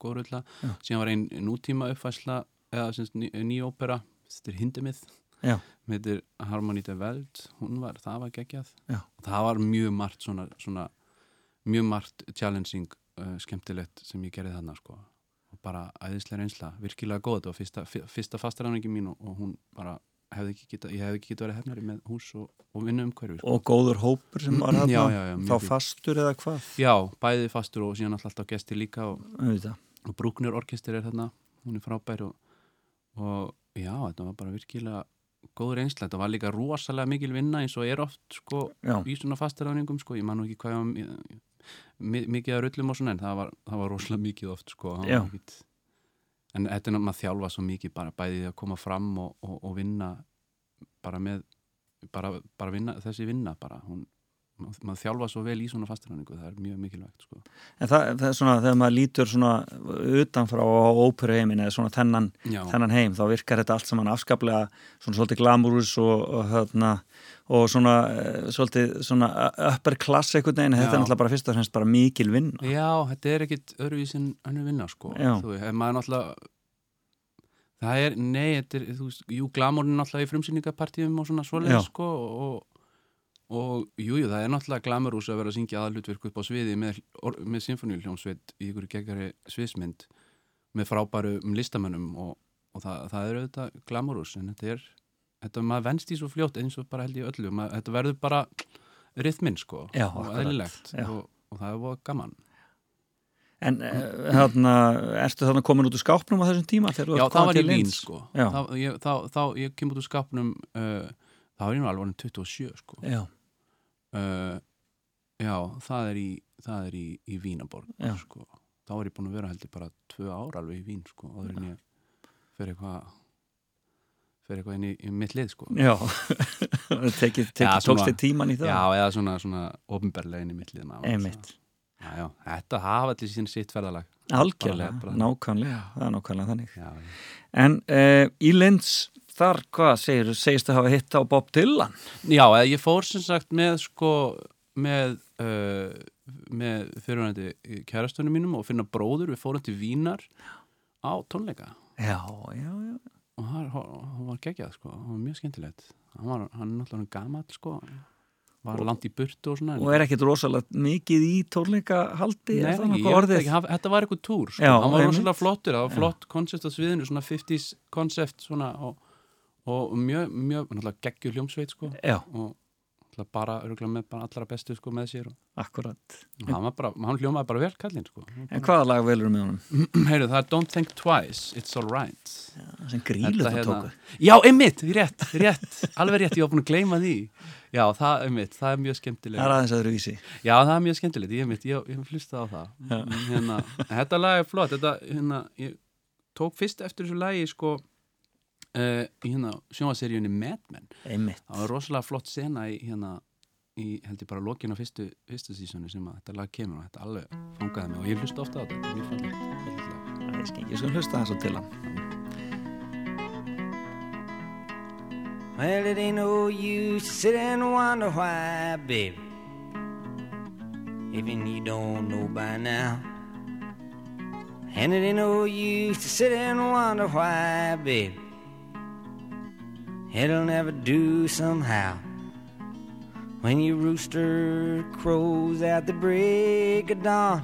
góð rulla Já. síðan var einn nútíma uppfæsla eða sem sagt, ný, ný ópera þetta er hindimið já, heitir Harmony de Veld hún var, það var geggjað. Já. það var mjög margt svona, svona mjög margt challenging uh, skemmtilegt sem ég gerði þarna sko. Og bara æðislega reynsla, virkilega góð. Þetta var fyrsta, fyrsta fastaræningi mín og, og hún bara hefði ekki geta, ég hefði ekki geta verið hefnari með hús og, og vinnu um hverju sko. og góður hópur sem var Já, þarna já, já, mjög þá fastur eða hvað? Já, bæði fastur og síðan alltaf gesti líka og, og Brúknir orkestir er þarna hún er frábær og, og já, þetta var bara virkilega góð reynsla, þetta var líka rosalega mikil vinna eins og er oft sko Já. í svona fastaræðningum sko, ég man nú ekki hvað var mikið að rullum og svona en það var, það var rosalega mikið oft sko. Það var Já. En þetta er náttúrulega að þjálfa svo mikið bara bæðið að koma fram og, og, og vinna bara með bara, bara vinna, þessi vinna bara hún, maður, maður þjálfa svo vel í svona fastaræðningu það er mjög mikilvægt sko. En það, það er svona þegar maður lítur svona utanfrá á óperuheimin eða svona þennan, þennan heim þá virkar þetta allt saman afskaplega svona svolítið glamúrus og, og, hérna, og svona eh, svolítið svona upper class einhvern veginn, þetta er náttúrulega bara fyrst og fremst bara mikil vinn Já, þetta er ekkit öðruvís en önnur vinna sko. Já. Þú veist, maður náttúrulega það er, nei, þetta er þú veist, jú, glamúrin náttúrulega í frumsýningapartíum og svona svoleið sko og, og jú, jú, það er náttúrulega glamurús að vera að syngja aðalutverk upp á sviði með, með symfóníuljómsveit í ykkur geggjari sviðsmynd með frábæru listamönnum og, og það, það er auðvitað glamurús en þetta er, þetta maður venst í svo fljótt eins og bara held ég öllu, maður, þetta verður bara rithminn sko Já, og Já. og, og það er búið gaman En eh, hérna, ertu þannig komin út úr skápnum á þessum tíma? Já, komin var í Vín Linz? sko þá, ég, þá, þá ég kem út úr skapnum uh, þá var ég nú alveg orðinn 27 sko Já, uh, Já, það er í það er í, í Vínaborg sko. þá var ég búin að vera heldur bara tvö ár alveg í Vín sko áður en ég fer eitthvað fer eitthvað inn í, í mitt lið sko já. tekið, tókst þið tíman í það? Já, eða svona, svona ofnberlega inn í mitt lið Einmitt. Já, já, þetta hafa allir sín sitt ferðalag Algjörlega, nákvæmlega, það er nákvæmlega þannig. Já, já En uh, í Linz, þar, hvað segir, segist þú hafa hitt á Bob Dylan? Já, eða ég fór sem sagt með sko með, uh, með fyrirvændi kærastunum mínum og finna bróður, við fórum til Vínar á tónleika Já, já, já. og hann, hann var geggjað sko, hann var mjög skemmtilegt hann var, hann er náttúrulega gamall sko var langt í burtu og svona Og er ekkit rosalega mikið í tónleikahaldi? Nei, orðið? ekki, hann- þetta var eitthvað túr sko. Já, hann var rosalega flottur, það var flott koncept á sviðinu, svona 50s koncept svona og, og mjög, mjög náttúrulega geggjur hljómsveit sko Já, og náttúrulega bara, örgulega með bara allra bestu sko með sér og akkurat. hann bara, hann hljómaði bara vel kallinn sko En hvaða lag velur með honum? heyrðu, það er Don't Think Twice, It's Alright Sem grílu það tóku. já, einmitt, rétt, rétt alveg rétt, ég var búin að gleyma því já, það, einmitt, það er mjög Það er aðeins aðra vísi. já, það er mjög skemmtilegt, ég, einmitt, ég, ég hlusta á það hérna, þetta lag er flott þetta, hérna, ég tók fyrst eftir þessu lagi sko uh, hérna sjónvaseríunni Mad Men Einmitt. það var rosalega flott sena í hérna í held ég bara lokin á fyrstu, fyrstu sísoni sem þetta lag kemur og þetta alveg fangaði mig og ég hlusta ofta á þetta, mjög skengið, ég skal hlusta það svo til hann. Well, it ain't no use to sit and wonder why, baby. Even you don't know by now. And it ain't no use to sit and wonder why, baby. It'll never do somehow. When your rooster crows at the break of dawn,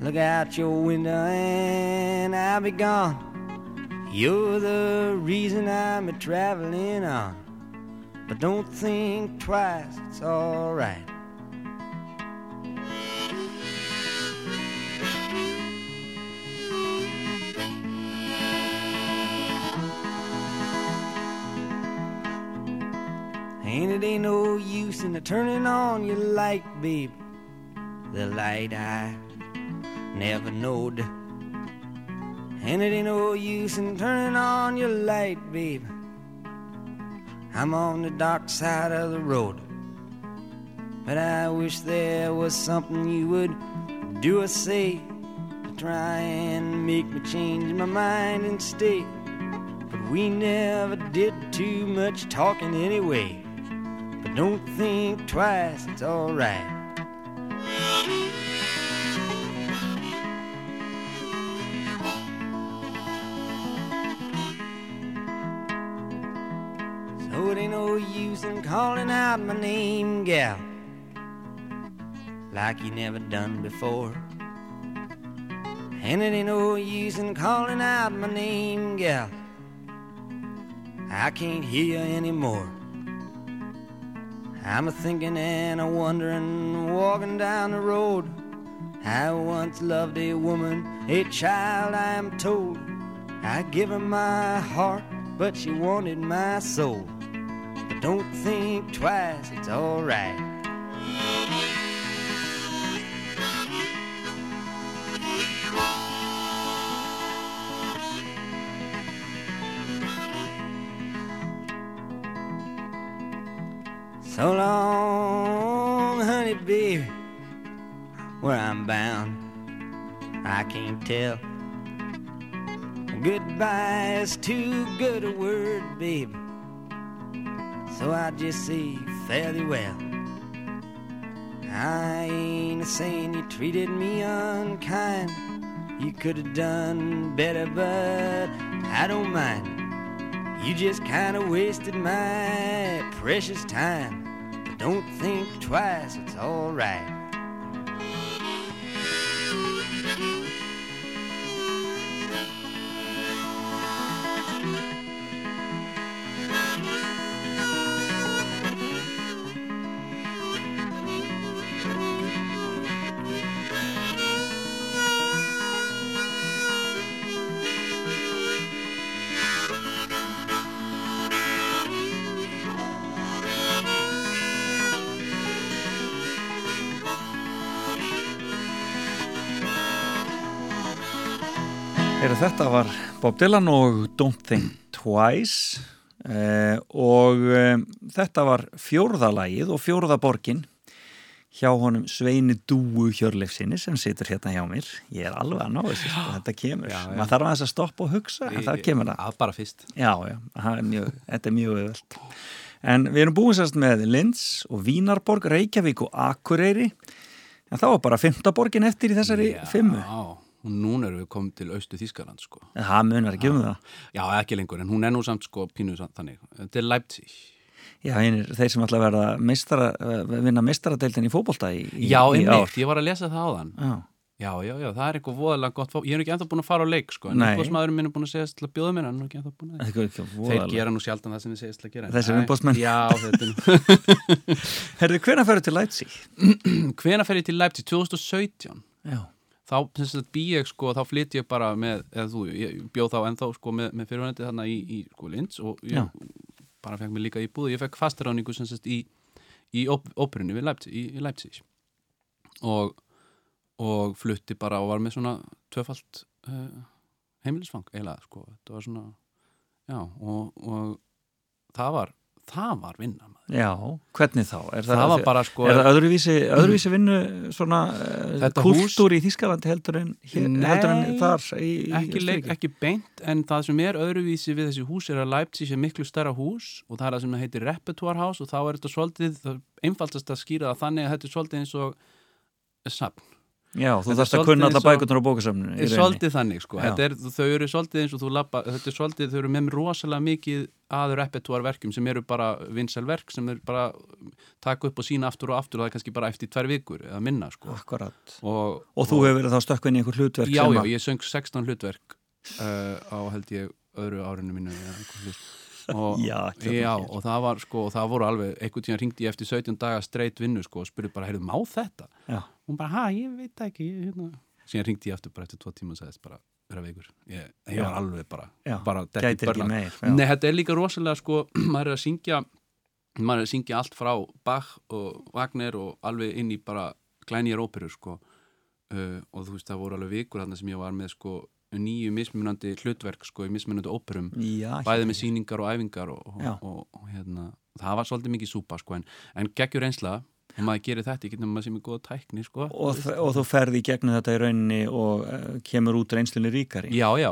look out your window and I'll be gone. You're the reason I'm a traveling on. But don't think twice, it's alright. And it ain't no use in turning on your light, babe. the light I never knowed. And it ain't no use in turning on your light, babe. I'm on the dark side of the road. But I wish there was something you would do or say to try and make me change my mind and stay. But we never did too much talking anyway. Don't think twice, it's alright. So it ain't no use in calling out my name, gal, like you never done before. And it ain't no use in calling out my name, gal. I can't hear you anymore. I'm a thinking and a wondering, walking down the road. I once loved a woman, a child, I am told. I give her my heart, but she wanted my soul. But don't think twice, it's alright. So long, honey, baby, where I'm bound, I can't tell. Goodbye is too good a word, baby. So I just say fairly well. I ain't a saying you treated me unkind. You could have done better, but I don't mind. You just kind of wasted my precious time. Don't think twice, it's alright. Þetta var Bob Dylan og Don't Think Twice eh, og eh, þetta var fjórðalagið og fjórðaborgin hjá honum Sveini Dúu Hjörleifsinni sem situr hérna hjá mér ég er alveg að ná þessu, sko, þetta kemur Já, já. maður þarf aðeins að stoppa og hugsa en það kemur það að bara fyrst Já, já, það er mjög, þetta er mjög öðvöld. En við erum búin sérst með Linz og Vínarborg, Reykjavík og Akureyri. En þá var bara fymta borgin eftir í þessari Já, fimmu. Og núna erum við komið til austu Þískaland sko. En það munar ekki um það. já, ekki lengur, en hún er nú samt sko pínuð samt þannig, þetta er Leipzig Já, einir, þeir sem að verða meistara, eh, vinna meistaradeildin í fótbolta í, í, já, í ár. einmitt, ég var að lesa það áðan Já, já, já, já, það er eitthvað voðalega gott fó- ég er ekki ennþá búin að fara á leik sko, en umbóðsmaðurinn minn er búin að segja til að bjóða mér hann er ekki ennþá búin að það þeir gera nú sjaldan það sem þið segist til að gera en- Þessir Nei, umboðsmenn. já, þetta er nú Herðu, hvenær ferðu til Leipzig? hvena fer ég til Leipzig 2017 Já. Þá bý ég sko, þá flytt ég bara með, eða þú, ég bjóð þá ennþá sko með, með fyrirvændi þarna í, í sko Linz og ég Já. bara fekk mér líka í búð, ég fekk fastaráningu sem sagt í, í op óperunni við Leipzig, í, í Leipzig og, og flutti bara og var með svona tvöfalt uh, heimilisfang eiginlega sko, þetta var svona já, og, og það var það var vinna maður Já, hvernig þá? Er það, var bara sko Er það öðruvísi, öðruvísi vinnu svona Þetta kultúr í Þískalandi heldur en, hér, Nei, heldur en þar í, í ekki, leik, Austurríki? ekki beint en það sem er öðruvísi við þessi hús er að Leipzig er miklu stærra hús og það er það sem heitir repertoire house og þá er þetta svolítið, það einfaldast að skýra það þannig að þetta er svolítið eins og safn, Já, þú Þetta þarfst að kunna alla bækurnar á bókasöfninu er svolítið þannig sko, þetta er, þau eru svolítið eins og þú labba, þetta er svolítið, þau eru með rosalega mikið að repertoire verkjum sem eru bara vinsæl verk sem eru bara taka upp og sína aftur og aftur og það er kannski bara eftir tvær vikur eða minna sko. Akkurat. Og, Og þú hefur verið þá stökkvinn í einhver hlutverk Já, já, ég söng 16 hlutverk uh, á held ég öðru árinu mínu eða og, Já, já, og það var sko, og það voru alveg einhvern tíðan ringdi ég eftir 17 daga straight vinnu sko og spurði bara, heyrðu, má þetta? Já. Hún bara, ha, ég veit ekki hérna. síðan ringdi ég aftur bara eftir tvo tíma og sagðist bara, vera veikur. Ég, ég var alveg bara, Já, bara gætir ekki meir. Nei, þetta er líka rosalega sko, maður er að syngja maður er að syngja allt frá Bach og Wagner og alveg inn í bara glænýjar óperur sko. Uh, og þú veist það voru alveg vikur þarna sem ég var með sko nýju mismunandi hlutverk sko í mismunandi óperum. Já, bæði með síningar og æfingar og, og, og, og hérna, það var svolítið mikið súpa sko en, en geggjur einsla og maður gerir þetta ekki nema maður sem er góða tækni sko. Og, og þú ferði í gegnum þetta í rauninni og uh, kemur út reynslunni ríkari. Já, já,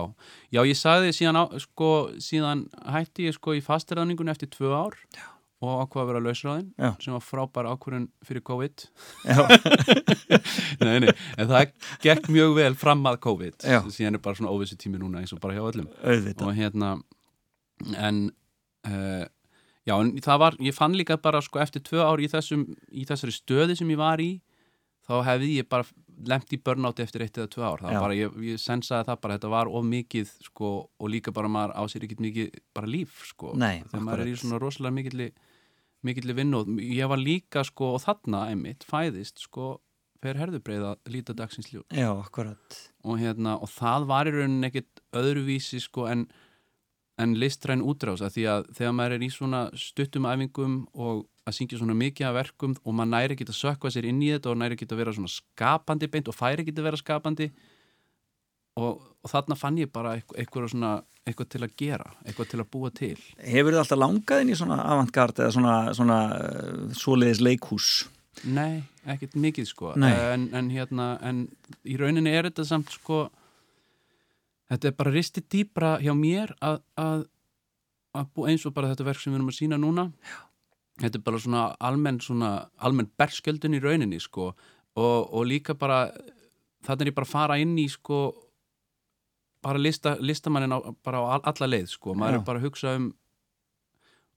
já, ég sagði síðan, á, sko, síðan hætti ég sko í fastiræðningunni eftir tvö ár já. og ákvað að vera lausráðin Já. sem var frábær ákvörðun fyrir COVID. Nei, nei, en það gekk mjög vel fram að COVID. Síðan er bara svona óvissu tími núna eins og bara hjá öllum. Auðvitað. Og hérna en uh, já, en það var, ég fann líka bara sko eftir tvö ár í, þessum, í þessari stöði sem ég var í þá hefði ég bara lemt í börnáti eftir eitt eða tvö ár, það var bara, ég, ég sensaði það bara, þetta var of mikið sko og líka bara maður á sér ekkert mikið bara líf sko, Nei, þegar maður er í svona rosalega mikilli mikilli vinnu og ég var líka sko og þarna einmitt fæðist sko fer herðubreið að líta dagsins ljó Já, akkurat. Og, hérna, og það var í rauninni ekkit öðruvísi sko, en, en listræn útrása því að þegar maður er í svona stuttum æfingum og að syngja svona mikið af verkum og maður næri ekki að sökva sér inn í þetta og næri ekki að vera svona skapandi beint og færi ekki að vera skapandi og, og þarna fann ég bara eitthvað, svona, eitthvað til að gera, eitthvað til að búa til. Hefur þið alltaf langað inn í svona avantgard eða svona, svona uh, svoleiðis leikhús? Nei, ekkert mikið sko. En, en hérna, en í rauninni er þetta samt sko þetta er bara risti dýbra hjá mér að, að, að eins og bara þetta verk sem við erum að sína núna. Þetta er bara svona almenn svona, almenn berskjöldun í rauninni sko. Og, og líka bara þannig er ég bara að fara inn í sko bara lista, listamannin á, bara á all- alla leið sko, maður Já. er bara að hugsa um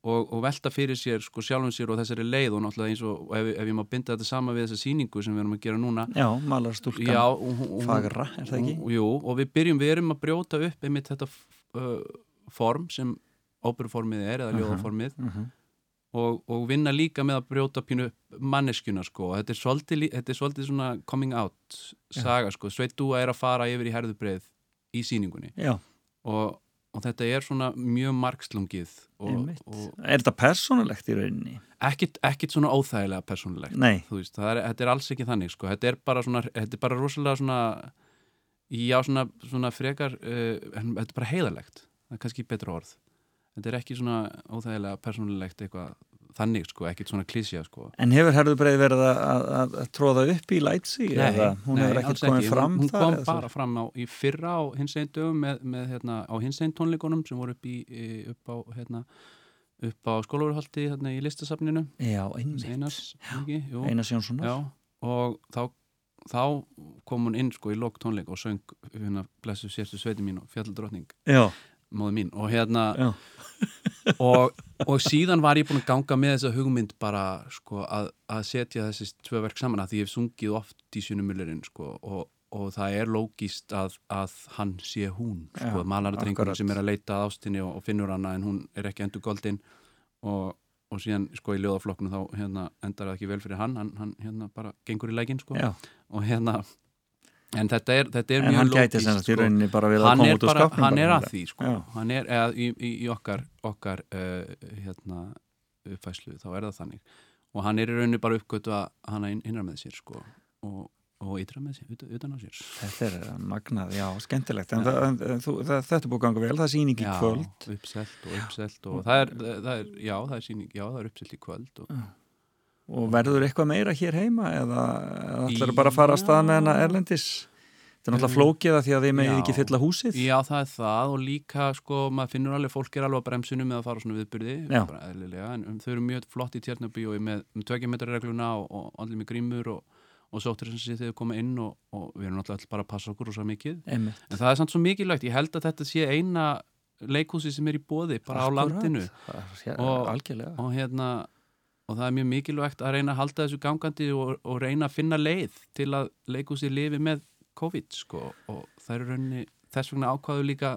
og, og velta fyrir sér sko sjálfum sér og þessari leið og náttúrulega eins og, og ef, ef ég má binda þetta sama við þessa sýningu sem við erum að gera núna. Já, malar stúlkan Já, og, hún- og, hún- fagra, er það ekki? og, jú, og við byrjum, við erum að brjóta upp einmitt þetta uh, form sem óperuformið er eða ljóðaformið Mhm. og, og vinna líka með að brjóta pínu manneskjuna sko, þetta er svolítið, lí- þetta er svolítið svona coming out saga sko, Sveit Dúa er að fara yfir í herðubreið í sýningunni. Já, og, og þetta er svona mjög margslungið og, einmitt. og Er þetta persónulegt í rauninni? ekkit, ekkit svona óþægilega þú veist, það er, þetta er alls ekki þannig sko. þetta er bara svona, þetta er bara rosalega svona já, svona, svona frekar uh, en þetta er bara heiðalegt það er kannski betra orð. Þetta er ekki svona óþægilega persónulegt eitthvað þannig, sko, ekkit svona klísja sko. en hefur herðubreið verið að, að, að, tróða upp í lætsi? eða hún hefur alls ekkert komið fram hún, hún kom svo? bara fram á, í fyrra á hins einn dögum með, með hérna, á hins einn tónleikunum sem voru upp, í, upp á hérna, upp á skólaverhaldi hérna, í listasafninu Já, einmitt. Einars Jónssonar og þá, þá kom hún inn sko í lok tónleik og söng hérna blessu sérstu sveiti mín og fjallaldrótning Já, móði mín og hérna og, og síðan var ég búin að ganga með þessa hugmynd bara sko að, að setja þessi tvö verk saman að því ég hef sungið oft í sjönumiljurinn sko og, og það er lógist að, að hann sé hún sko, malaradrengur sem er að leita að ástinni og, og finnur hana en hún er ekki endur goldin og, og síðan sko í ljóðaflokknu þá hérna endar það ekki vel fyrir hann hann, hann hérna bara gengur í lækin sko. Og hérna en þetta er, þetta er En mjög hann gæti lógist sem sagt í rauninni bara við að hann koma er, út úr bara, skápnum hann er að því sko. Já. hann er, eða í, í, í okkar, okkar uh, hérna uppfæslu, þá er það þannig. Og hann er í rauninni bara uppgötu að hann er innra með sér sko, og, og ytra með sér, utan, utan á sér. Þetta er magnað, já, skemmtilegt. En það, en, en, þú, það, þetta er búið að ganga vel, það er sýning í kvöld. uppselt og uppselt og það er, það er, já, það er síning, já, það er uppselt í kvöld og, og verður eitthvað meira hér heima eða eða ætlarðu bara að fara að stað með hana Erlendis? Þetta er náttúrulega flókið að því að þið megið Já. ekki fylla húsið. Já, það er það og líka sko, maður finnur alveg, fólk er alveg á bremsunum með að fara á svona viðbyrði, bara eðlilega en um, þau eru mjög flott í tjarnabíói með, með tveikjumetrarregluna og, og allir með grímur og, og sóttir sem sé þegar koma inn og, og við erum náttúrulega bara að passa okkur og svo mikið. Einmitt. en það er samt svo mikilvægt, ég held að þetta sé eina leikhúsi sem er í bóði bara á Akkúrat. landinu. Það Og- og hérna og það er mjög mikilvægt að reyna að halda þessu gangandi og, og reyna að finna leið til að leikhúsi lifi með COVID sko og það er í rauninni þess vegna ákvaðu líka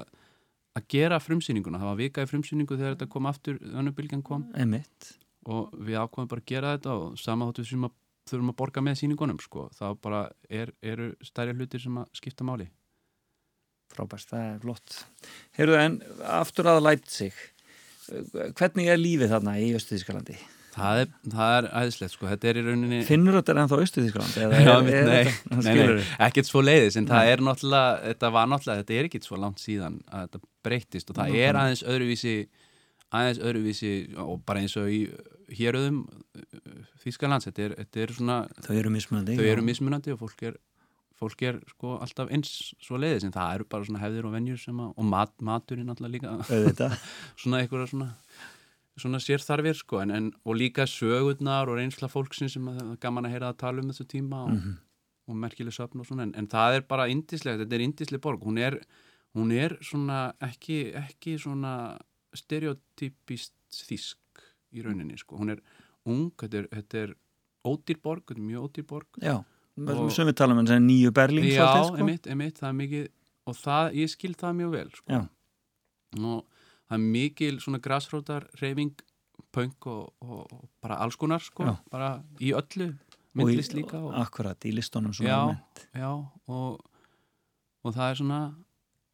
að gera frumsýninguna, það var vika í frumsýningu þegar þetta kom aftur, önnubylgjan kom Einmitt. og við ákvaðum bara að gera þetta og sama þáttu sem að þurfum að borga með sýningunum sko, það bara er, eru stærri hlutir sem að skipta máli Frábært, það er flott. Heyrðu, en aftur að Leipzig, hvernig er lífið þarna í Östuðískalandi? Það er, það er æðislegt sko, þetta er í rauninni Finnur þetta ennþá mitt, nei, nei, nei, ekkert svo leiðis en það er náttúrulega, þetta var náttúrulega þetta er ekkert svo langt síðan að þetta breyttist og það er aðeins öðruvísi aðeins öðruvísi og bara eins og í héröðum Þýskalands, þetta þetta er svona Þau eru mismunandi. þau eru mismunandi og fólk er fólk er sko alltaf eins svo leiðis en það eru bara svona hefðir og venjur sem að, og mat, maturinn alltaf líka. Svona einhverja svona svona sérþarfir sko en, en, og líka sögurnar og reynsla fólksins sem að, gaman að heyra að tala um þessu tíma og, Mhm. og merkileg söfn og svona en, en það er bara indislegt, þetta er indisleg borg hún er, hún er svona ekki, ekki svona stereotypist þísk í rauninni sko, hún er ung þetta er, þetta er ódýr borg, þetta er mjög ódýr borg Já. Og- Sem við talum um þessi nýju Berlín Já, svolítið, sko. emitt, emitt, það er mikið og það, ég skil það mjög vel sko. Já. og það er mikil svona grassrótar reyfing punk og, og, og bara alls konar sko, bara í öllu Og í- myndlist líka og, Akkurat, í listunum svona já, almennt. já og, og það er svona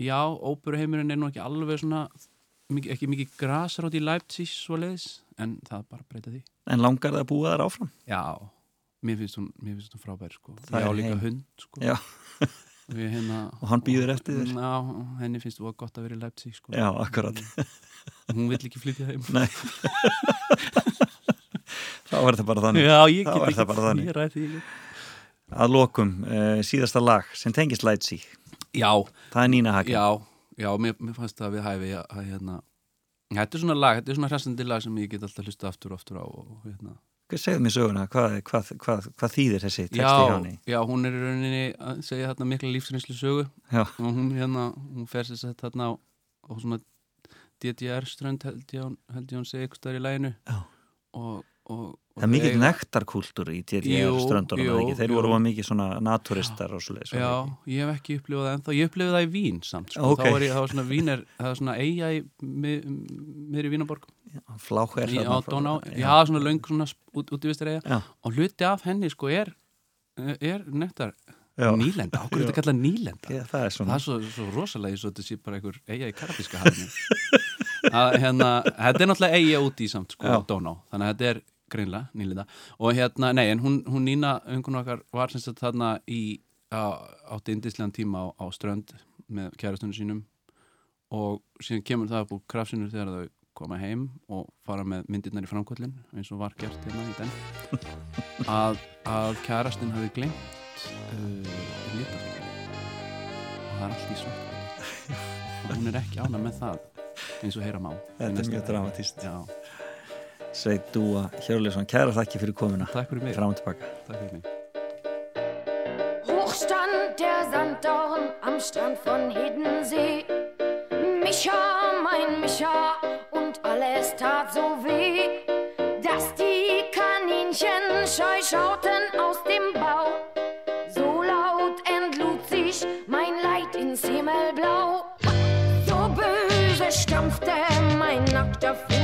já, óperuheimurinn er nú ekki alveg svona mikið, ekki mikið grassrót í Leipzig svo leiðis, en það bara breyta því En langar það að búa þar áfram? Já, mér finnst hún, mér finnst hún frábær sko. Það er líka hund sko. Já. Hérna, Og hann býður eftir þér? Já, henni finnst þú að gott að vera í Leipzig sko. Já, akkurat. Hún vill ekki flytja heim Nei. Þá er þetta bara þannig. Já, ég get ekki það bara þannig. Að lokum, uh, síðasta lag sem tengist Leipzig. Já, Það er Nína Hagen. já, já, mér, mér fannst það við hæfi að hérna Þetta er svona lag, þetta er svona hressandi lag sem ég get alltaf hlusta aftur og aftur á og, hérna. Segðu mér söguna? Hvað, hvað, hvað, hvað þýðir þessi texti hjá já, henni? já, hún er í rauninni að segja þarna mikla lífsreynslu sögu Já. og hún hérna, hún fer sér sett þarna á, á svona DDR strönd held ég, hún- held ég hún segi eitthvað í læginu Já. og, og, og Það er þeir- nektarkúltúr í TDR Jú, ströndunum? Þeir voru mikið svona naturistar og svo leiðis. Já, ég hef ekki upplifað það ennþá, ég upplifað það í Vín samt, sko, Ok. þá var ég, það var svona Vín er, það var svona eiga í mi- miðri Vínaborg, Fláh er í, á þarna frá- Dóná, já, svona löng svona sp- út, útivistar eiga og hluti af henni, sko, er, er nektar Já. nýlenda, okkur er þetta kallað nýlenda? Já, það er það er svo, svo rosalega svo þetta sé bara einhver eiga í karabíska hafinu að hérna, þetta er náttúrulega eiga út í samt sko. Dóná, þannig að þetta er greinlega nýlinda og hérna, nei, en hún, hún Nína ungun okkar var sem sagt þarna í átti indislegan tíma á, á strönd með kærastunum sínum. Og síðan kemur það upp úr krafsinu þegar þau koma heim og fara með myndirnar í framkvöldin eins og var gert hérna í den að, að kærastin hafi glemt uh, lítafíl og það er allt í svart. Og hún er ekki ána með það eins og heyra má. Þetta er mjög dramatíst. Já, Sveit Dúa Hjörleifsson, kæra þakki fyrir komuna. takk fyrir mig Fram og tilbaka. Takk fyrir mig Hoch stand der Sanddorn am Strand von Hiddensee. Micha, mein Micha, und alles tat so weh, dass die Kaninchen scheu schauten aus dem Bau. So laut entlud sich mein Leid ins Himmelblau. So böse stampfte mein nackter Fuß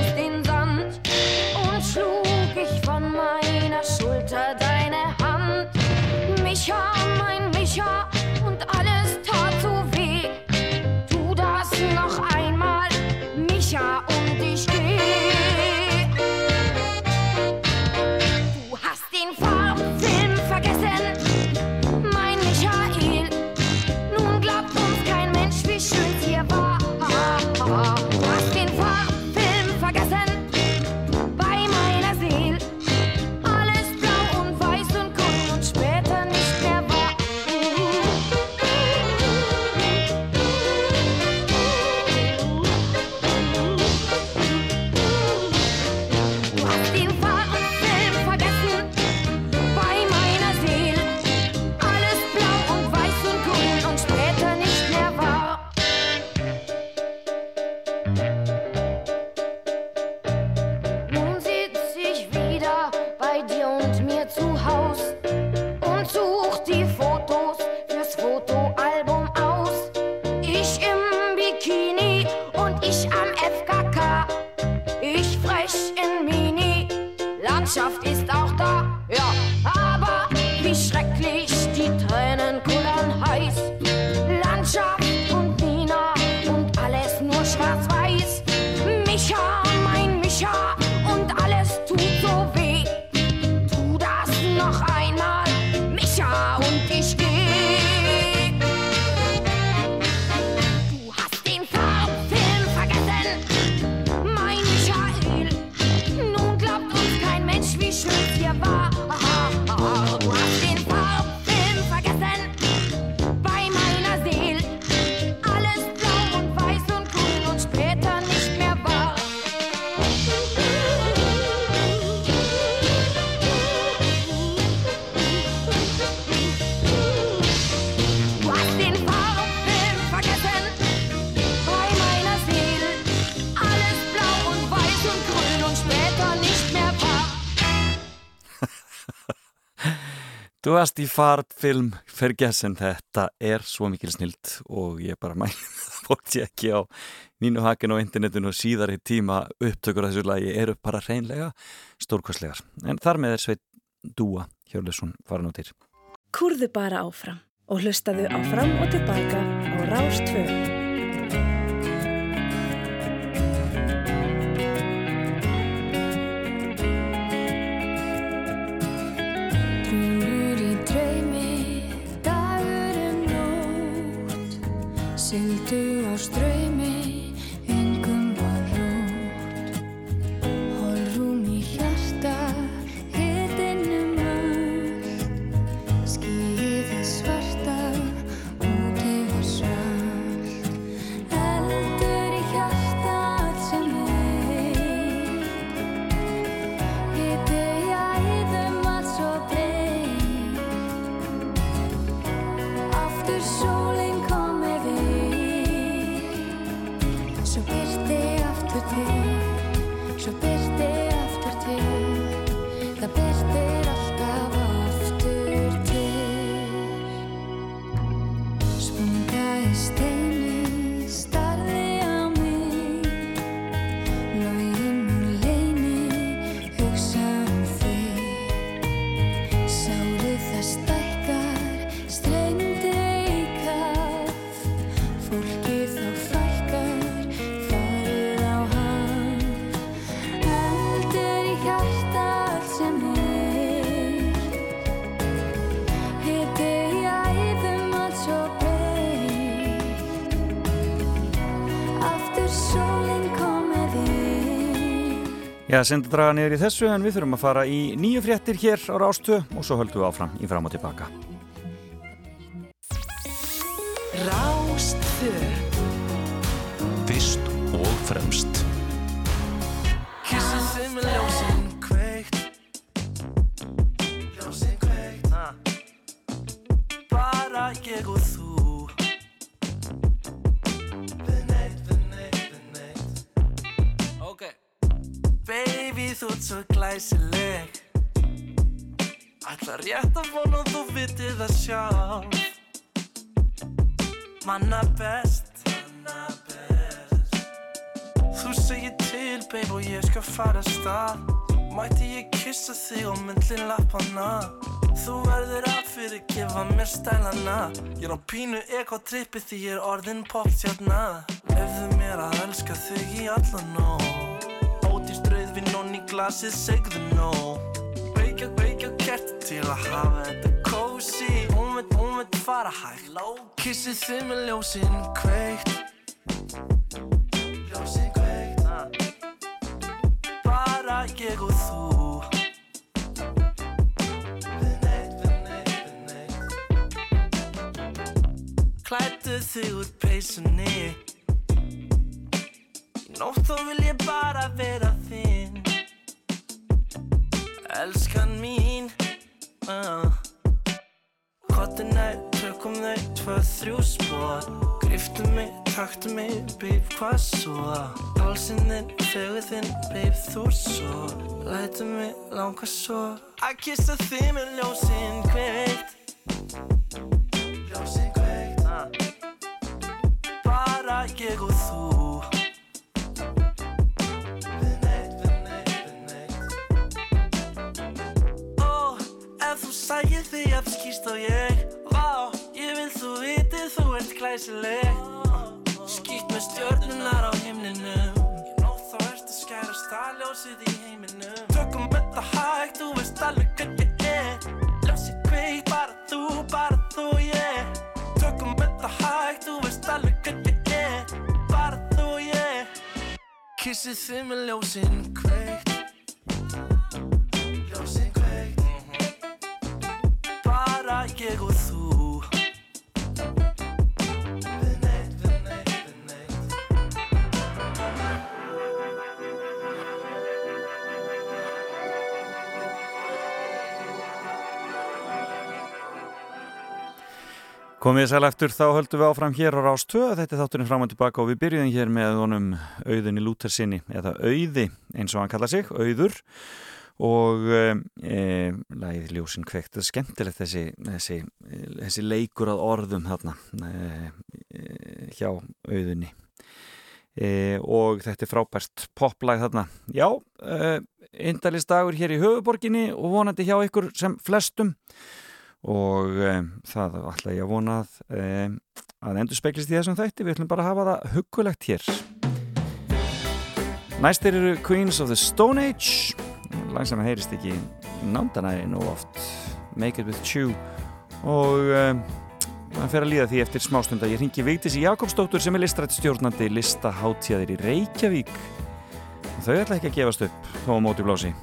Landschaft ist auch Þú varst í fartfilm Ferguson, þetta er svo mikil snilt og ég bara mæli það fólk sé ekki á Nínu Hagen á internetinu og síðar í tíma upptökur af þessu lagi eru bara reynlega stórkostlegar. En þar með er sveit Dúa Hjörlusson farin á til. Kúrðu bara áfram og hlustaðu á fram og tilbaka á Rástvö. Sildu á Já, senda draga niður í þessu en við þurfum að fara í nýju fréttir hér á Rástvö og svo höldum við áfram í fram og tilbaka. Baby þú ert svo glæsileg. Ætla rétt að vona að þú vitið það sjálf. Manna best. Þú segir til, babe, og ég skal fara af stað. Mætti ég kissa þig á myndlin lappana? Þú verður að fyrirgefa mér stælana. Ég er á pínu ekotrippi því ég er orðin popstjarna Lefðu mér að elska þig í allan nóg Og ný glasið segðu nóg Kveikja, kveikja kerti til að hafa þetta kósi. Hún veit, hún veit fara hægt. Kissið þið með ljósin kveikt. Ljósin kveikt. Bara ég og þú. Klættu þig úr peysunni. Í nótt þá vil ég bara vera þinn Elskan mín. Uh. Kottu nær, tökum þau tvö, þrjú spór Griftu mig, taktu mig, babe, hvað svo? Hálsinn þinn, fegur þinn, babe, þú svo. Lætu mig langa svo. Að kissa þig með ljósinn kveikt Ljósinn að skýst á ég. Vá, ég vil þú viti þú ert glæsileg. Skýtt með stjörnunar á himninum. Ég nótt þá ert að skæra staðljósið í heiminum. Tökum þetta hægt, þú veist alveg hvað ég er. Ljósið kveikt, bara þú, bara þú, yeah. Tökum þetta hægt, þú veist alveg hvað ég er. Bara þú, yeah. Kissið þið með ljósin kveikt Komið sæl eftir, þá höldum við áfram hér á Rás 2, þetta er þátturinn fram og tilbaka og við byrjuðum hér með honum auðunni Lúter sinni, eða auði eins og hann kalla sig, auður. Og e, lagið Ljósin kveikt, það er skemmtilegt þessi, þessi, þessi leikur að orðum þarna e, hjá auðunni. E, og þetta er frábært poplag þarna. Já, e, indalistagur hér í höfuborginni og vonandi hjá ykkur sem flestum og um, það ætla ég að vona um, að endur speklist í þessum þætti. Við ætlum bara að hafa það huggulegt hér. Næstir eru Queens of the Stone Age. Langsam að heyrist ekki nándanæri nú oft. Make It With Chew og um, það fer að líða því eftir smástund að ég ringi Vigdísi Jakobsdóttur sem er listrættstjórnandi listaháttíðir í Reykjavík. Og þau ætla ekki að gefast upp þó á móti blási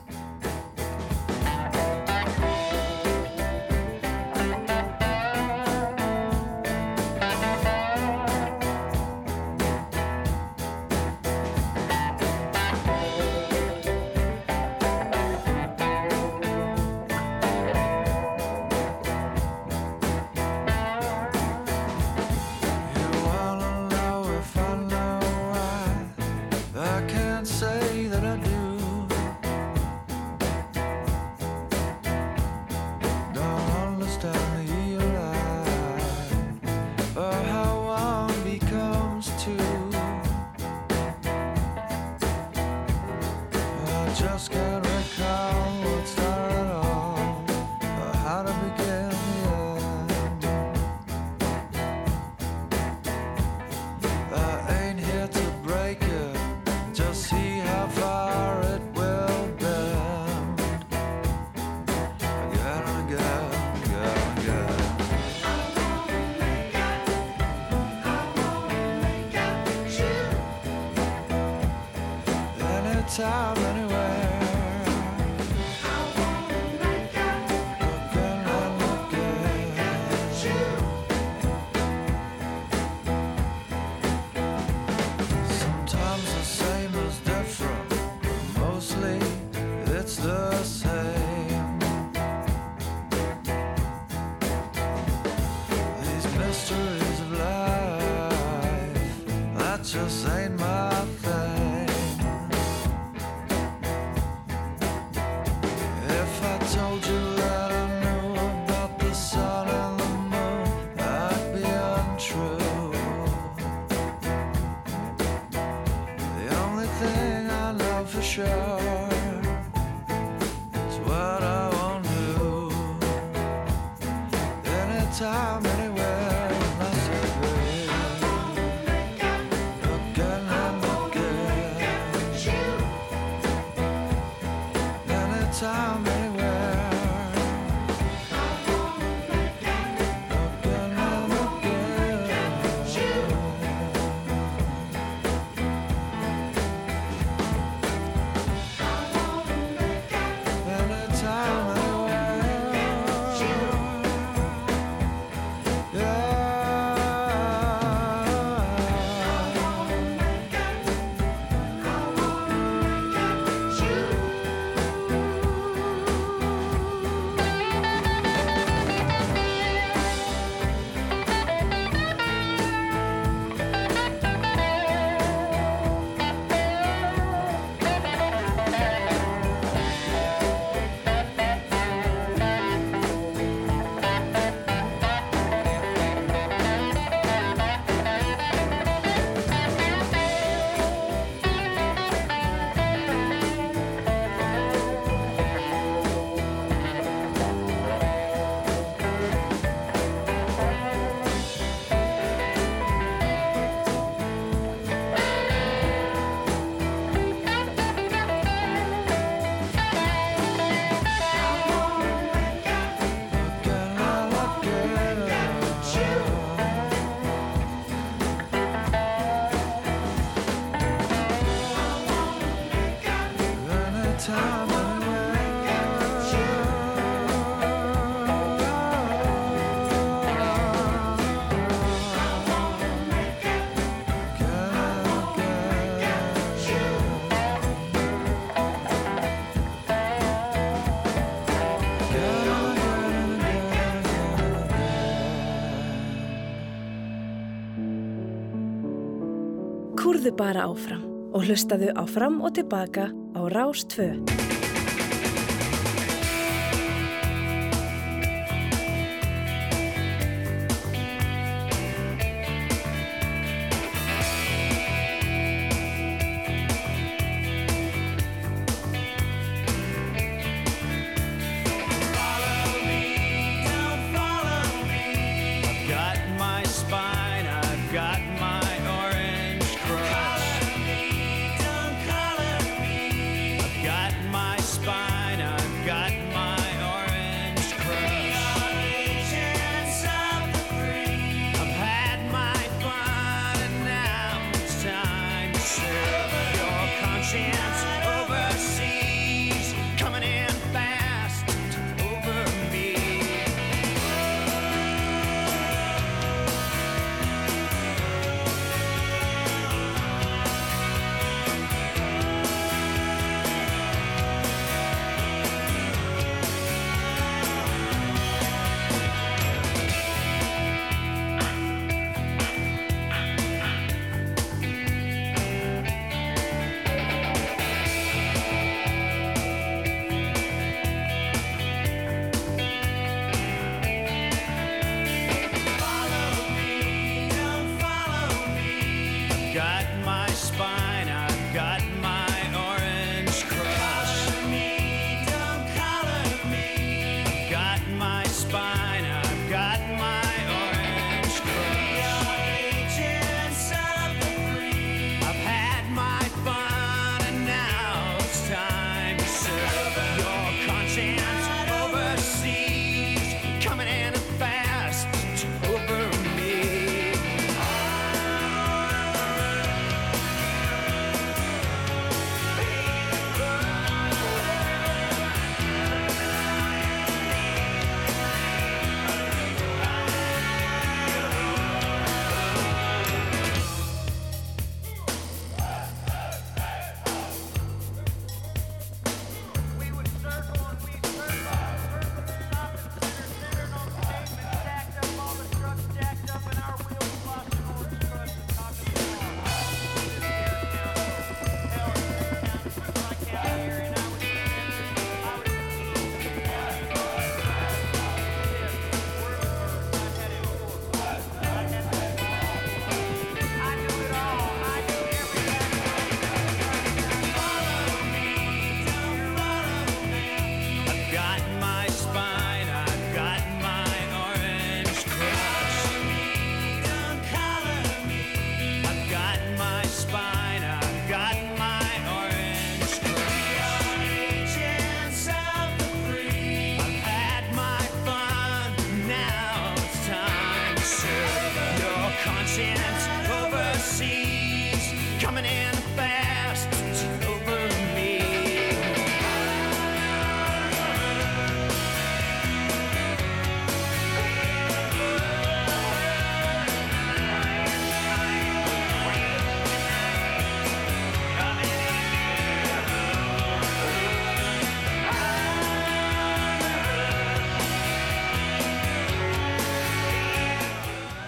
Hafðu bara áfram og hlustaðu á fram og tilbaka á Rás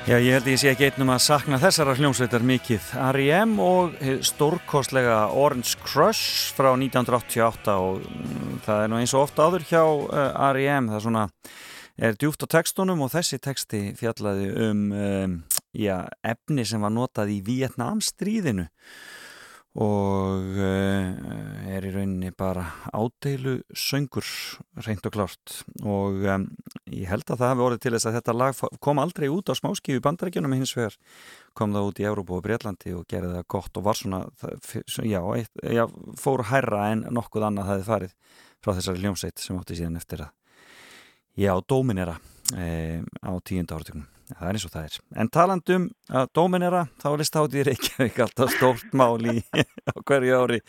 Já, ég held að ég sé ekki einnum að sakna þessara hljómsveitar mikið. R.E.M. og hið stórkostlega Orange Crush frá 1988 og mm, það er nú eins og ofta áður hjá uh, R.E.M. Það er svona, er djúft á textunum og þessi texti fjallaði um, um já, efni sem var notað í Vietnamstríðinu og uh, er í rauninni bara ádeilu söngur reynd og klárt. Og um, ég held að það hefði orðið til þess að þetta lag kom aldrei út á smáskífu bandarækjunum hins vegar. Kom það út í Európa og Breitlandi og gerði það gott og var svona það, já, já, fór hærra en nokkuð annað hefði farið frá þessari hljómsveit sem átti síðan eftir að já, dóminera e, á tíunda áratugnum það er eins og það er. En talandum að dóminera, þá er listáttið Reykjavík alltaf stórt mál í á hverju ári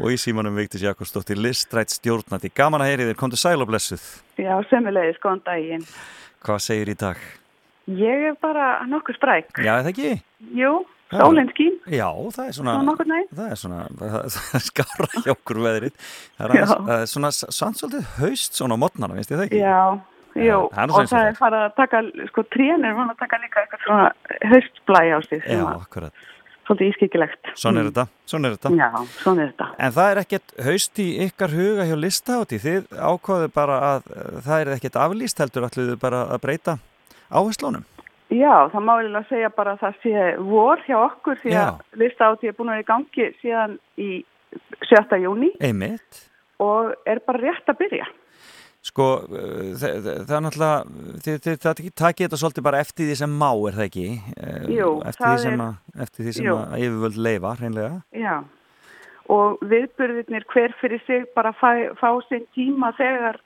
og í símanum Vigdís Jakobsdóttir listrætt stjórnandi. Gaman að heyri þér, komdu sæl og blessuð. Já, sömulegis, góðan daginn. Hvað segir í dag? Ég er bara nokkuð spræk. Já, er það ekki? Jú, Já. sólinn skín. Já, það er svona, það er svona, það, er skára hjá okkur veðrið. Það er, svona, samt svolítið haust svona á mótnana, veist ég það ekki? Já, jú, það er og það er farið að taka, sko, trénir var að taka líka eitthvað svona haustblæ á sig Já, að akkurat. svolítið ískikilegt. Svona er þetta, svona er þetta. Já, svona er þetta. En það er ekkert haust í ykkar huga hjá listahátti. Þið ákvaðu bara að uh, það er ekkert aflýst heldur ætluðu bara að breyta áherslónum. Já, það má eiginlega segja bara að það sé vor hjá okkur því að listahátti er búin að vera í gangi síðan í 7. júni Einmitt. og er bara rétt að byrja. Sko, uh, þa- þa- það er náttúrulega, þið, þið, það takið þetta svolítið bara eftir því sem má, er það ekki? Eh, Jú, eftir það er- að, eftir því sem Jú. að yfirvöld leifa, hreinlega. Já, og viðburðirnir hver fyrir sig bara fá, fá sinn tíma þegar,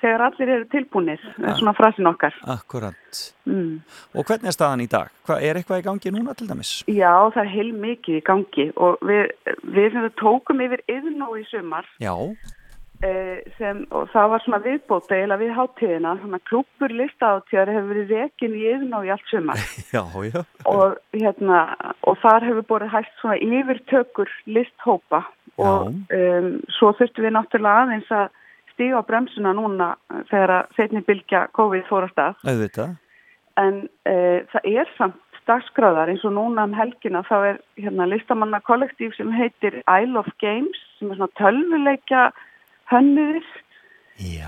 þegar allir eru tilbúinir, það er svona frasin okkar. Akkurat. Mm. Og hvernig er staðan í dag? Hva, er eitthvað í gangi núna til dæmis? Já, það er heil mikið í gangi og við, við tókum yfir yðnó í sumar Já, eh, sem, og það var svona viðbóta eiginlega við hátíðina, svona klúpur listahátíðar hefur verið rekin í yðnó í allt sumar. Já, já. og, hérna, og þar hefur borið hægt svona yfirtökur listhópa. Og um, svo þurftum við náttúrulega aðeins að stíga á bremsuna núna þegar að setni bylgja COVID fór að en uh, það er samt dagskráðar eins og núna um helgina. Þá er hérna listamanna kollektív sem heitir Isle of Games sem er svona tölvuleikja hönnuðir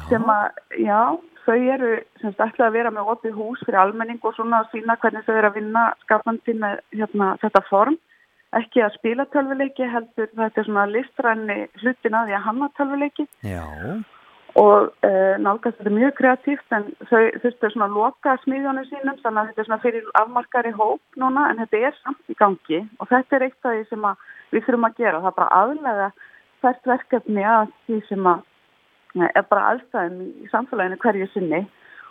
sem að, já, þau eru sem sagt ætla að vera með opið hús fyrir almenning og svona að sína hvernig þau eru að vinna skapandi með hérna, þetta form. Ekki að spila tölvuleiki heldur þetta er svona listræni hlutin að því að hanna tölvuleiki. Já. og uh, nálgast þetta er mjög kreatíft en þau þurftu svona að loka smiðjónu sínum þannig að þetta er svona fyrir afmarkari hóp núna en þetta er samt í gangi og þetta er eitt af því sem að við þurfum að gera. Það er bara aðlega hvert verkefni að því sem að eh, er bara aðstæðum í samfélaginu hverju sinni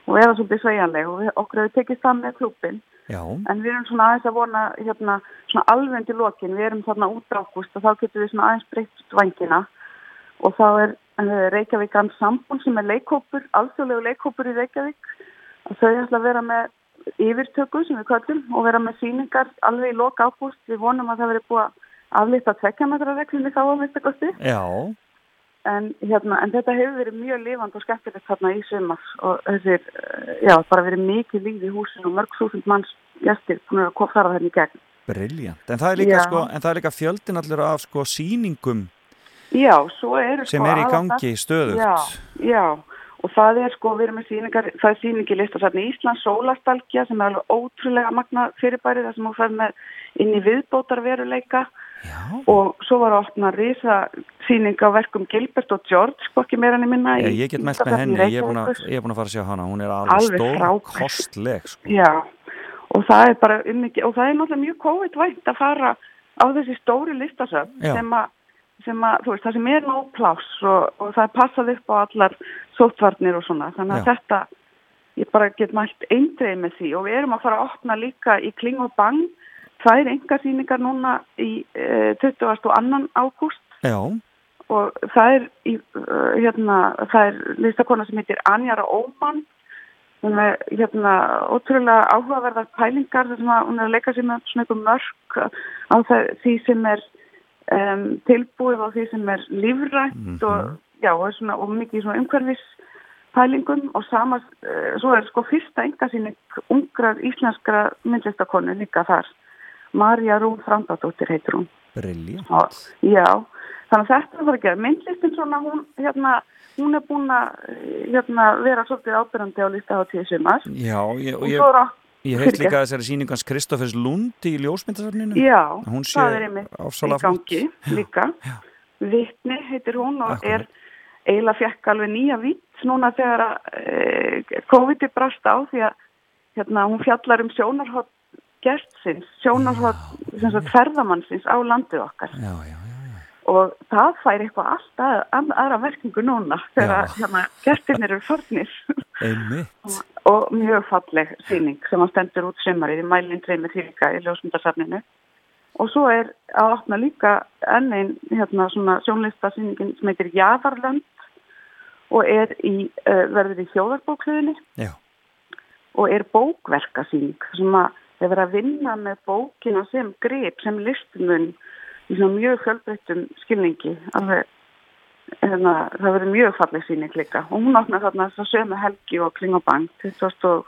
og vera svolítið sveigjanleg og við, okkur hefur tekist það með klúpin Já. en við erum svona aðeins að vona hérna, svona alveg til lokin, við erum þarna út ágúst og þá getum við svona aðeins breytt vangina og þá er Reykjavík Grand Sambun sem er leikhópur, alþjóðlegu leikhópur í Reykjavík. Og þau ætla að vera með yfirtöku sem við kvöldum og vera með síningar alveg í lok ágúst, við vonum að það veri búið að aflita tvekkjametrarreglunni þá að minnsta kosti Já. en, hérna, en þetta hefur verið mjög lifand og skemmtilegt þarna í sumar og þessir, eh, já, bara verið mikið líf í húsinu og mörg þúsund manns gestir búin að fara þarna í gegn. Briljant. En það er líka, sko, það er líka fjöldin allir af sko sýningum Já, eru sem sko er í gangi stöðugt. Já, já, og það er sko, við erum með sýningar, það er sýningi listasafni Íslands, Sólastalgja sem er alveg ótrúlega magna fyrirbæri þar sem hún fær með inn í viðbótarveruleika já. og svo var að opna risa sýning á verkum Gilbert og George, ekki meira enn minna. Ég, ég get mælt með henni, ég er búin að, er búin að fara að sjá hana, hún er alveg, Alveg stór kostleg, sko. Já, og það er bara um mikið, og það er náttúrulega mjög COVID-vænt að fara á þessi stóri listasöfn Já. sem að, sem að, þú veist, það sem er nóg pláss og, og það er passað upp á allar sóttvarnir og svona, þannig að Já. þetta, ég bara get mælt eindreið með því og við erum að fara að opna líka í Kling og Bang, það er enga sýningar núna í uh, 22. ágúst. Og það er, í, uh, hérna, það er listakona sem heitir Anjara Óman. Hún er hérna ótrúlega áhugaverðar pælingar sem að hún er að leika sér með svona einhver mörk á það, því sem er um, tilbúið og því sem er lífrætt og, já, og, svona, og mikið svona umhverfis pælingum og sama, uh, svo er sko fyrsta engasýning ungrar íslenskra myndlistakonu líka þar Marja Rún Frandadóttir heitir hún briljant. Og, já, þannig að þetta að fara að gera. Myndlistin svona, hún, hérna, hún er búin að hérna, vera svolítið ábyrjandi á listaháttíði sumar. Já, ég, og ég, ég heilt Fyrirgefðu. líka þessari sýningans Kristoffers Lund í ljósmyndasafninu. Já, það er einmitt í gangi líka. Vittni heitir hún og er eiginlega fekk alveg nýja vitt núna þegar að e, COVID-i brast á því að hérna, hún fjallar um sjónarhótt gestsins, sjónarhótt sem sagt, ferðamannsins á landið okkar. Já, já, og það fær eitthvað allt að, að, aðra verkingu núna þegar hérna, gestirnir eru farnir Einmitt. og mjög falleg síning sem að stendur út sömarið í mælinn dreymir þýrika í ljósmyndarsafninu og svo er að opna líka enn einn hérna, sjónlistasýningin sem heitir Jaðarlönd og er í, uh, verður í þjóðarbókliðinni Já. og er bókverkasýning sem að þeir vera að vinna með bókina sem grip, sem listmun í svona mjög fjölbreyttum skilningi. Alveg hérna, það verður mjög falleg síning líka og hún opnar þarna þess að sömu helgi og klingabang 21.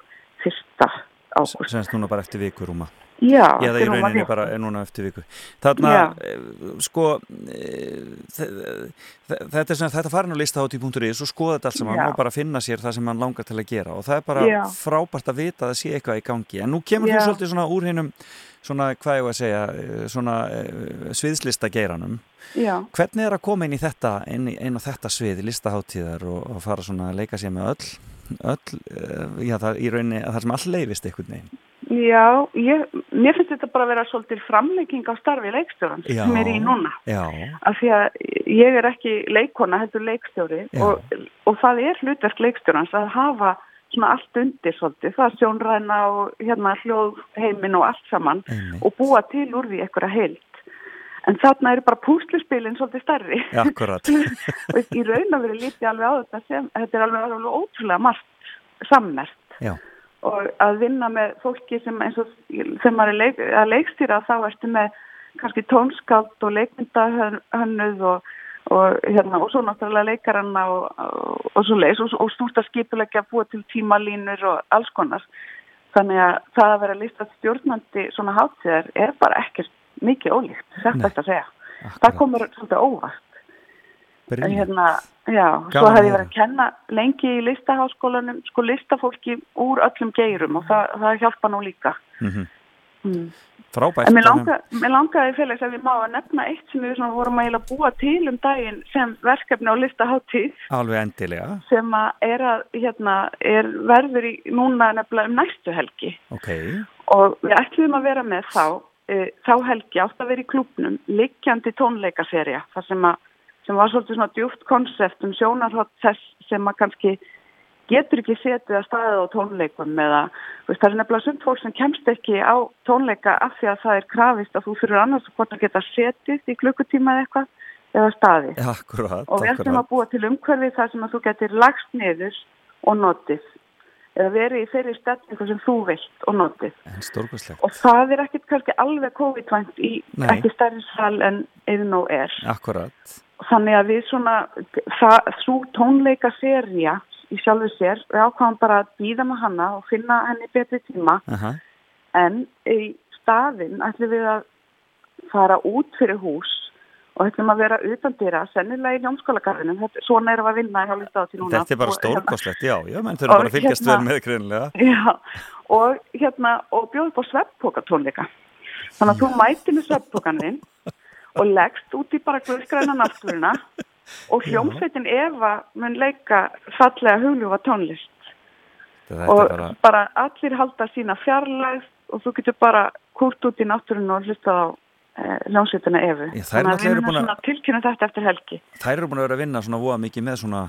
ágúst. Semst núna bara eftir vikur Já, þegar hún var rauninni bara er núna eftir viku. Þarna, Já. eh, sko, eh, þe- þe- þetta er sem þetta farin á listahátti.is og skoða þetta allt saman Já. og bara finna sér það sem hann langar til að gera og það er bara Já. frábært að vita að það sé eitthvað í gangi. En nú kemur Já. þú svolítið svona úr hinnum, svona, hvað ég var að segja, eh, svona sviðslista geiranum. Já. Hvernig er að koma inn í þetta, inn, í, inn á þetta svið, listaháttíðar og, og fara svona að leika sér með öll, öll, uh, já það í rauninni, það sem all leifist einhvern veginn. Já, ég, mér finnst þetta bara að vera svolítið framlegging á starfi leikstjórans Já. sem er í núna. Já, Af því að ég er ekki leikona, heldur leikstjóri Já. og, og það er hlutverk leikstjórans að hafa svona allt undir svolítið, það er sjónræna og hérna hljóðheimin og allt saman einmitt. og búa til úr því einhverja heilt. En þarna eru bara púsluspilin svolítið stærri. Ja, akkurat. og í raun að vera lítið alveg á þetta sem, þetta er alveg, alveg ótrúlega margt sammert Já. og að vinna með fólki sem eins og sem maður er leik, að leikstýra þá ertu með kannski tónskáld og leikmyndahönnuð og, og, hérna, og svo náttúrulega leikaranna og, og, og svo leis og, stúrta skipulegja búa til tímalínur og alls konar þannig að það að vera listað stjórnandi svona hátíðar er bara ekkert mikið ólíkt, Nei. er að segja það komur svolítið óvart hérna, já, Gaman svo hefði ég verið að kenna lengi í listaháskólanum, sko listafólki úr öllum geirum og það, það hjálpa nú líka. Mm Mm. Frábært. En mér, langa, mér langaði félags að við má að nefna eitt sem við vorum að búa til um daginn sem verkefni á listaháttíð Alveg endilega, sem að er að, hérna, er verður í núna nefnilega um næstu helgi ok. og við ætlum að vera með þá, þá helgi átt að vera í klubnum liggjandi tónleikaserja þar sem, að, sem var svolítið svona djúft konsept um sjónarhótt þess sem að kannski getur ekki setið að staðið á tónleikum eða veist, það er nefnilega sumt fólk sem kemst ekki á tónleika af því að það er krafist að þú fyrir annars hvort að geta setið í klukkutíma eða eitthvað eða staðið. Akkurat, og við ætlum að búa til umhverfi þar sem að þú getur lagst niður og notið eða verið í þeirri stellingu sem þú vilt og notið og það er ekkert kannski alveg COVID-vænt í Nei. ekki stærri sal en eðin og er Akkurat. þannig að við svona það, svo tónleika seria í sjálfu sér, við ákváðum bara að býða með hana og finna henni betri tíma Aha. en í staðinn ætlum við að fara út fyrir hús og ætlum að vera utan dýra, sennilega í ljómskólagarðinum, Þetta- svona erum við að vinna hjá listátti núna. Þetta er bara Og stórkostlegt, já, já, menn þurfum Og bara að fylgjast hérna- vel með greinilega. Já, og hérna, og bjóð upp á svepppokatónleika. Þannig að þú mætir með svepppokaninn og leggst út í bara guðskræna náttúruna og hljómsveitin Eva mun leika fallega hugljúfa tónlist. Þetta og bara, bara allir halda sína fjarlægð og þú getur bara kúrt út í náttúrunu og hlusta á eh, hljómsveitina Evu. Já, þær Þannig að náttúrulega að- tilkynna þetta eftir helgi. þær eru búin að vera að vinna svona voða mikið með svona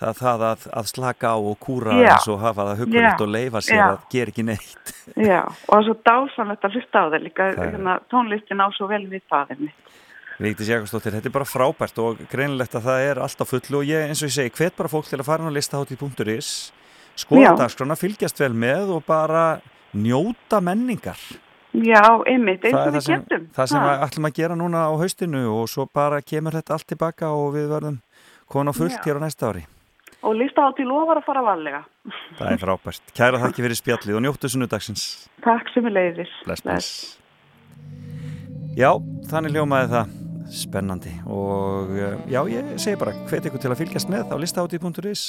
það, það að, að slaka á og kúra Já. eins og hafa það Já. og leifa sér Já. að gera ekki neitt. Já, og það er svo dásamlegt að hlusta á það líka, Það er- hérna, tónlistin á svo vel við það einmitt. Vigdís Jakobsdóttir, þetta er bara frábært og greinilegt að það er alltaf fullu og ég eins og ég segi, hvet bara fólk til að fara á listahátti.is skoða Já. dagskrána, fylgjast vel með og bara njóta menningar. Já, einmitt, eins og við sem, getum. það sem við ætlum að gera núna á haustinu og svo bara kemur þetta allt tilbaka og við verðum konu fullt Já. hér á næsta ári. Og lista á til lofar að fara varlega. Það er frábært. Kæra þakki fyrir spjallið og njóttu sunnudagsins. Takk sem er leiðis. Bless, bless. Já, þannig hljómaði það spennandi og eh, já, ég segi bara hvet ykkur til að fylgjast með á listahátíð.is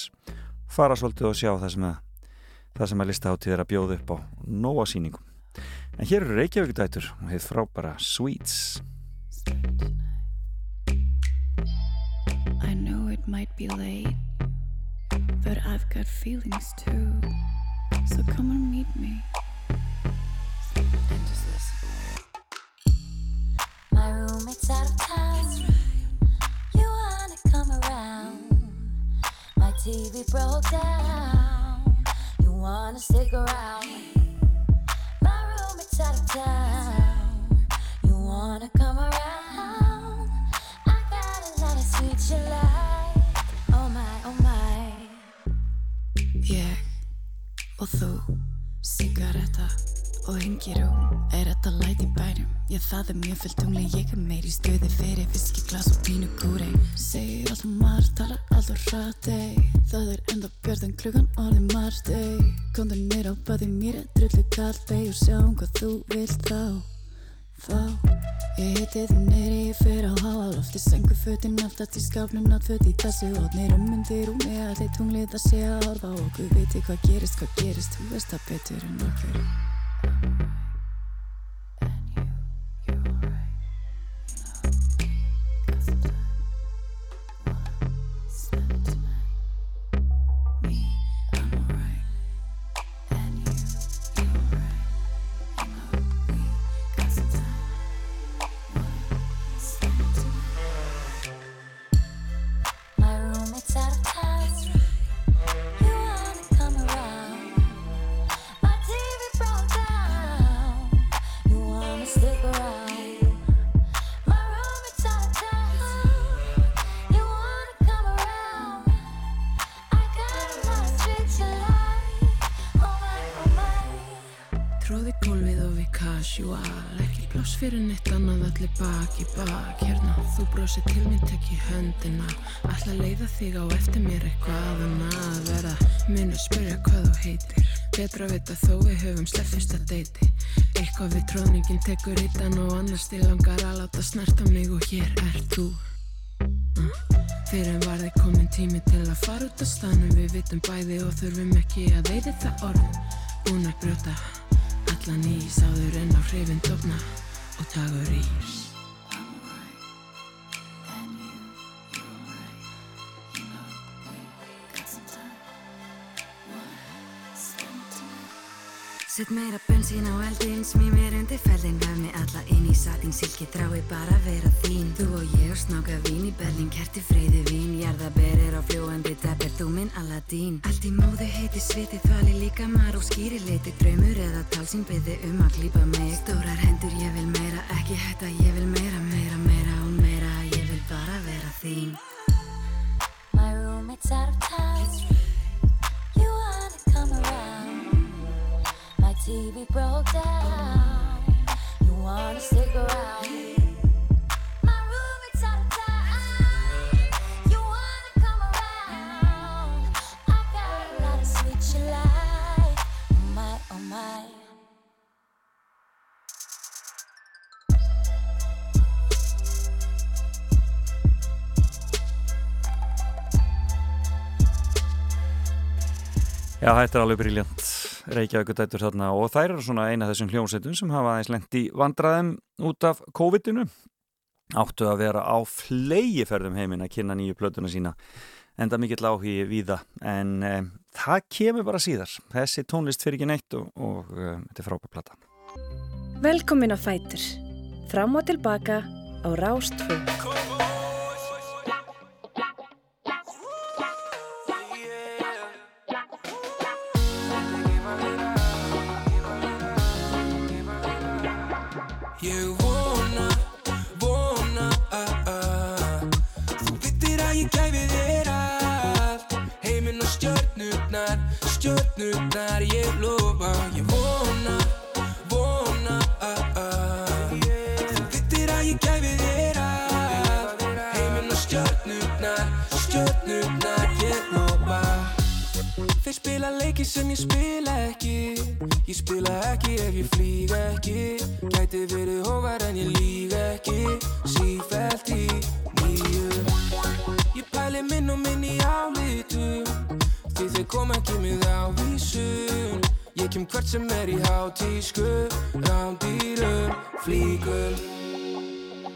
fara svolítið og sjá það sem að það sem að listahátíð er að bjóða upp á nóga sýningum. En hér eru Reykjavík dætur og hefur frábæra Sweets. I know it might be late, but I've got feelings too. So come and meet me. And just listen. My roommate's out of town. You wanna come around? My TV broke down. You wanna stick around? You wanna come around? I got a lot of sweet. Oh my, oh my. Ég og þú, sigaretta og hengir um Er þetta læt í bænum? Já það er mjög fullt tungli Ég er meir í stuði fyrir viski, glas og pínu kúri Segir allt og margt, talar allt og hratt ey. Það er enda björn klukkan orðið margt ey. Komdu nýr á baði mér er drullu kallt ey, Og sjáum hvað þú vilt þá Þá Ég heiti þið neyri, ég fer á háa lofti Sengu fötin aftast í skápnum Náttföt í þessu hotnir um undir og með allir tunglið að sé að horfa á okkur Viti hvað gerist, hvað gerist, þú veist það betur en okkur Thank you. Tróði gólfið og við casual Ekki pláss fyrir neitt annað allir bak í bak. Hérna, þú brosir til mér, tek í höndina. Ætla að leiða þig á eftir mér eitthvað annað. Að vera Munu spyrja hvað þú heitir. Betra að vita þó við höfum slepp fyrsta deiti. Eitthvað við tróðningin tekur hittan og annars til langar að láta snerta mig og hér er þú. Uh. Fyrir en var þið komin tími til að fara út á stanum Við vitum bæði og þurfum ekki að veiti það orð. Búin að brjóta allan ís áður en á hrifin dofna og dagur ís Sett meira bensín á eldin, smí mér undir feldin Vef mig alla inn í satin, silki drái bara vera þín. Þú og ég og snáka vín í berlin, kerti freyði vín Jarðaberir á fljóandi deppir, þú minn Aladín Allt í móðu heiti sviti, þvali líka mar og skýri liti Draumur eða talsín byði um að klípa mig. Stórar hendur, ég vil meira, ekki hætta, ég vil meira, meira, Já, þetta er alveg briljant Reykjavík dættur þarna og þær eru svona eina af þessum hljómsveitum sem hafa aðeins lent í vandraðum út af COVID-inu. Áttu að vera á flegi ferðum heiminn að kynna nýju plötuna sína enda mikill áhugi víða. En um, það kemur bara síðar. Þessi tónlist fyrir ekki neitt og, og um, þetta er frábær plata. Velkomin á Fætur. Fram og tilbaka á Rástfjö. Stjörnurnar Ég lofa, ég vona, vona að, að Þú vittir að ég gæfi þér allt Heiminn og stjörnurnar, stjörnurnar Ég lofa. Þeir spila leiki sem ég spila ekki. Ég spila ekki ef ég flýg ekki. Gæti verið hóvar en ég líg ekki. Sífælt í nýju Ég pæli minn og minn í álitum Því þeir kom ekki með ávísun. Ég kem hvert sem er í hátísku. Rándýrum, flíkum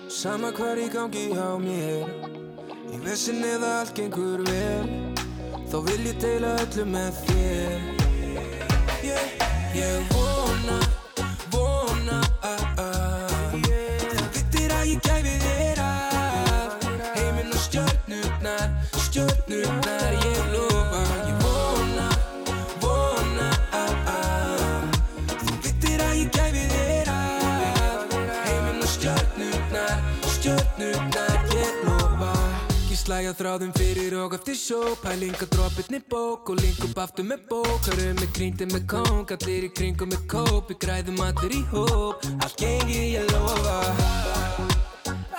Sama hvar í gangi á mér. Í vessin eða allt gengur vel. Þá vil ég deila öllu með þér. Yeah. Ég vona, vona að þráðum fyrir og eftir sjó Pælinga droppitni bók og link upp aftur með bók. Hörum með gríndi með kóng, allir í kringum með kóp. Við græðum allir í hóp, allt gengi ég lofa.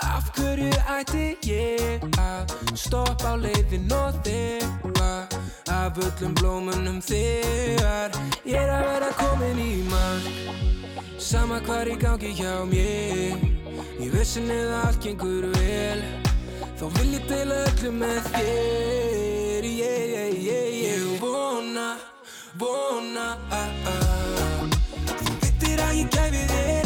Af hverju ætti ég að stoppa á leiðin og þefa? Af öllum blómunum þegar ég er að vera komin í mark. Sama hvar í gangi hjá mér. Í vissinni það allt gengur vel Þá vil ég deila öllu með þér yeah, yeah, yeah, yeah. Vona, vona ah, ah. Þú veitir að ég gæfi þér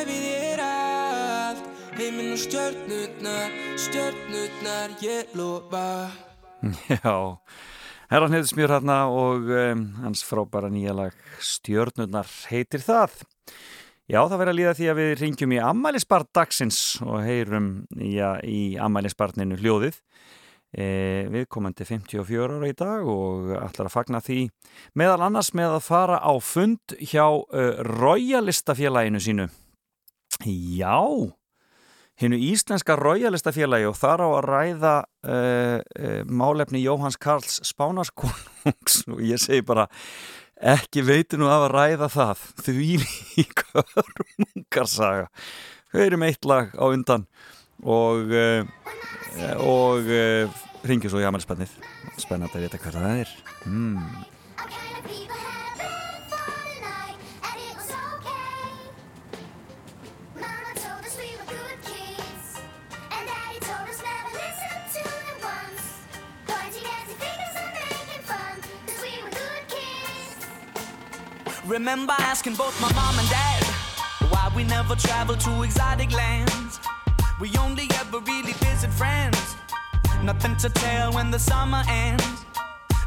gæfi þér allt Heiminn og stjörnurnar, stjörnurnar Ég lofa Já, herran heitir Smjör hérna og um, hans frábæra nýja lag Stjörnurnar heitir það. Já, það verður að líða því að við ringjum í ammælisbarn dagsins og heyrum já, í ammælisbarninu hljóðið. E, við komum til 54 ára í dag og ætlar að fagna því meðal annars með að fara á fund hjá uh, Royalistafélaginu sínu. Já, hinnu íslenska Royalistafélagi og þar á að ræða uh, uh, málefni Jóhanns Karls Spánarkonungs og ég segi bara ekki veitu nú af að ræða það. Því líka hörmungarsaga höfum eitt lag á undan og uh, og ringjum svo í amalispennið spennandi að vita hvað það er. Mm. Remember asking both my mom and dad why we never traveled to exotic lands. We only ever really visit friends. Nothing to tell when the summer ends.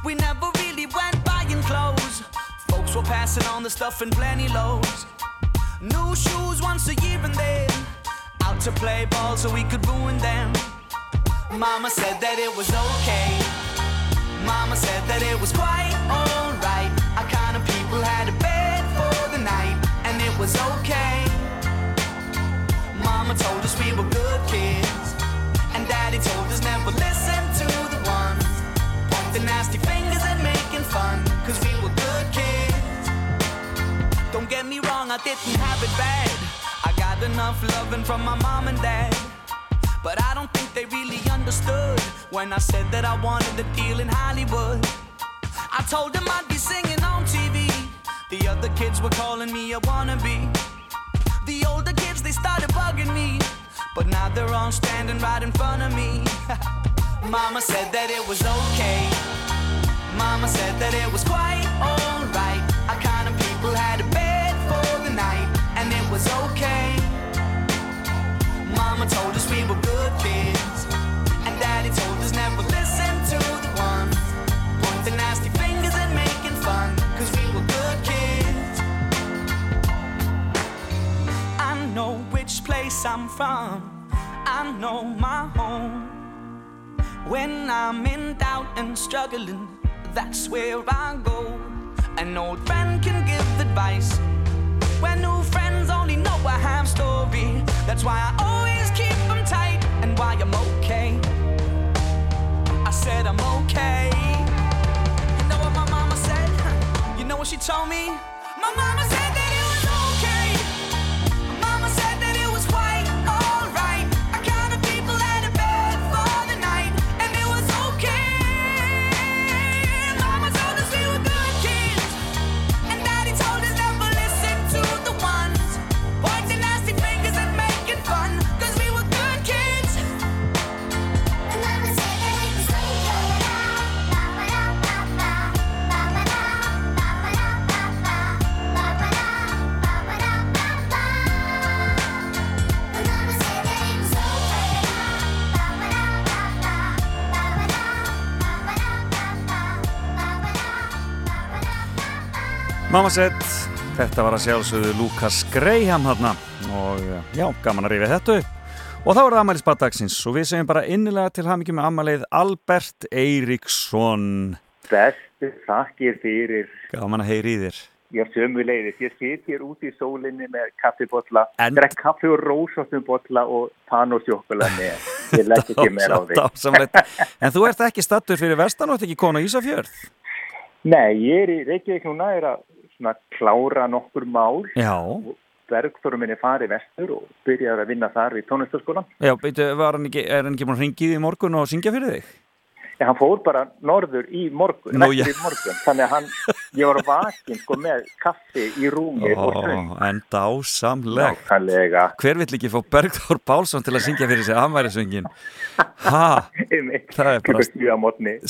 We never really went buying clothes. Folks were passing on the stuff in plenty loads. New shoes once a year and then out to play ball so we could ruin them. Mama said that it was okay. Mama said that it was quite alright. Was okay. Mama told us we were good kids, and Daddy told us never listen to the ones pointing nasty fingers and making fun, cause we were good kids. Don't get me wrong, I didn't have it bad. I got enough loving from my mom and dad. But I don't think they really understood when I said that I wanted a deal in Hollywood. I told them I'd be singing on TV. The other kids were calling me a wannabe. The older kids, they started bugging me. But now they're all standing right in front of me. Mama said that it was okay. Mama said that it was quite alright. Our kind of people had a bed for the night, and it was okay. Mama told us we were good kids, place I'm from, I know my home. When I'm in doubt and struggling, that's where I go. An old friend can give advice when new friends only know a half story. That's why I always keep them tight and why I'm okay. I said I'm okay. You know what my mama said? You know what she told me? Mamma sett Þetta var að sjálfsögðu Lukas Graham hérna og já, gaman að rifja þetta upp. Og þá er það Amalis Baddagsins og við segjum bara innilega til hamingjum með Amalið Albert Eiríksson. Bestu þakkir fyrir Gaman að heyri í þér. Já, sömu leiðis. Ég sit hér út í sólinni með kaffibotla, drekk kaffi og rósóttum botla og pann og sjokkula með. Ég legg ekki meira á því. En þú ert ekki stattur fyrir vestan og ert ekki konu á Ísafjörð? Nei, ég er í Reykjavík núna er að svona klára nokkur mál. Já. Bergþórum minni farið vestur og byrjaði að vinna þar við tónlistaskólan. Já, beitu, hann ekki, er hann ekki að ringið í morgun og syngja fyrir þig? Já, hann fór bara norður í morgun, Nú, já. í morgun. Þannig að hann, ég var vakin sko með kaffi í rúmi og söng. Ó, en dásamlegt. Nákvæmlega. Hver vill ekki fá Bergþór Pálsson til að syngja fyrir sig amværisvöngin? Ha? Það er bara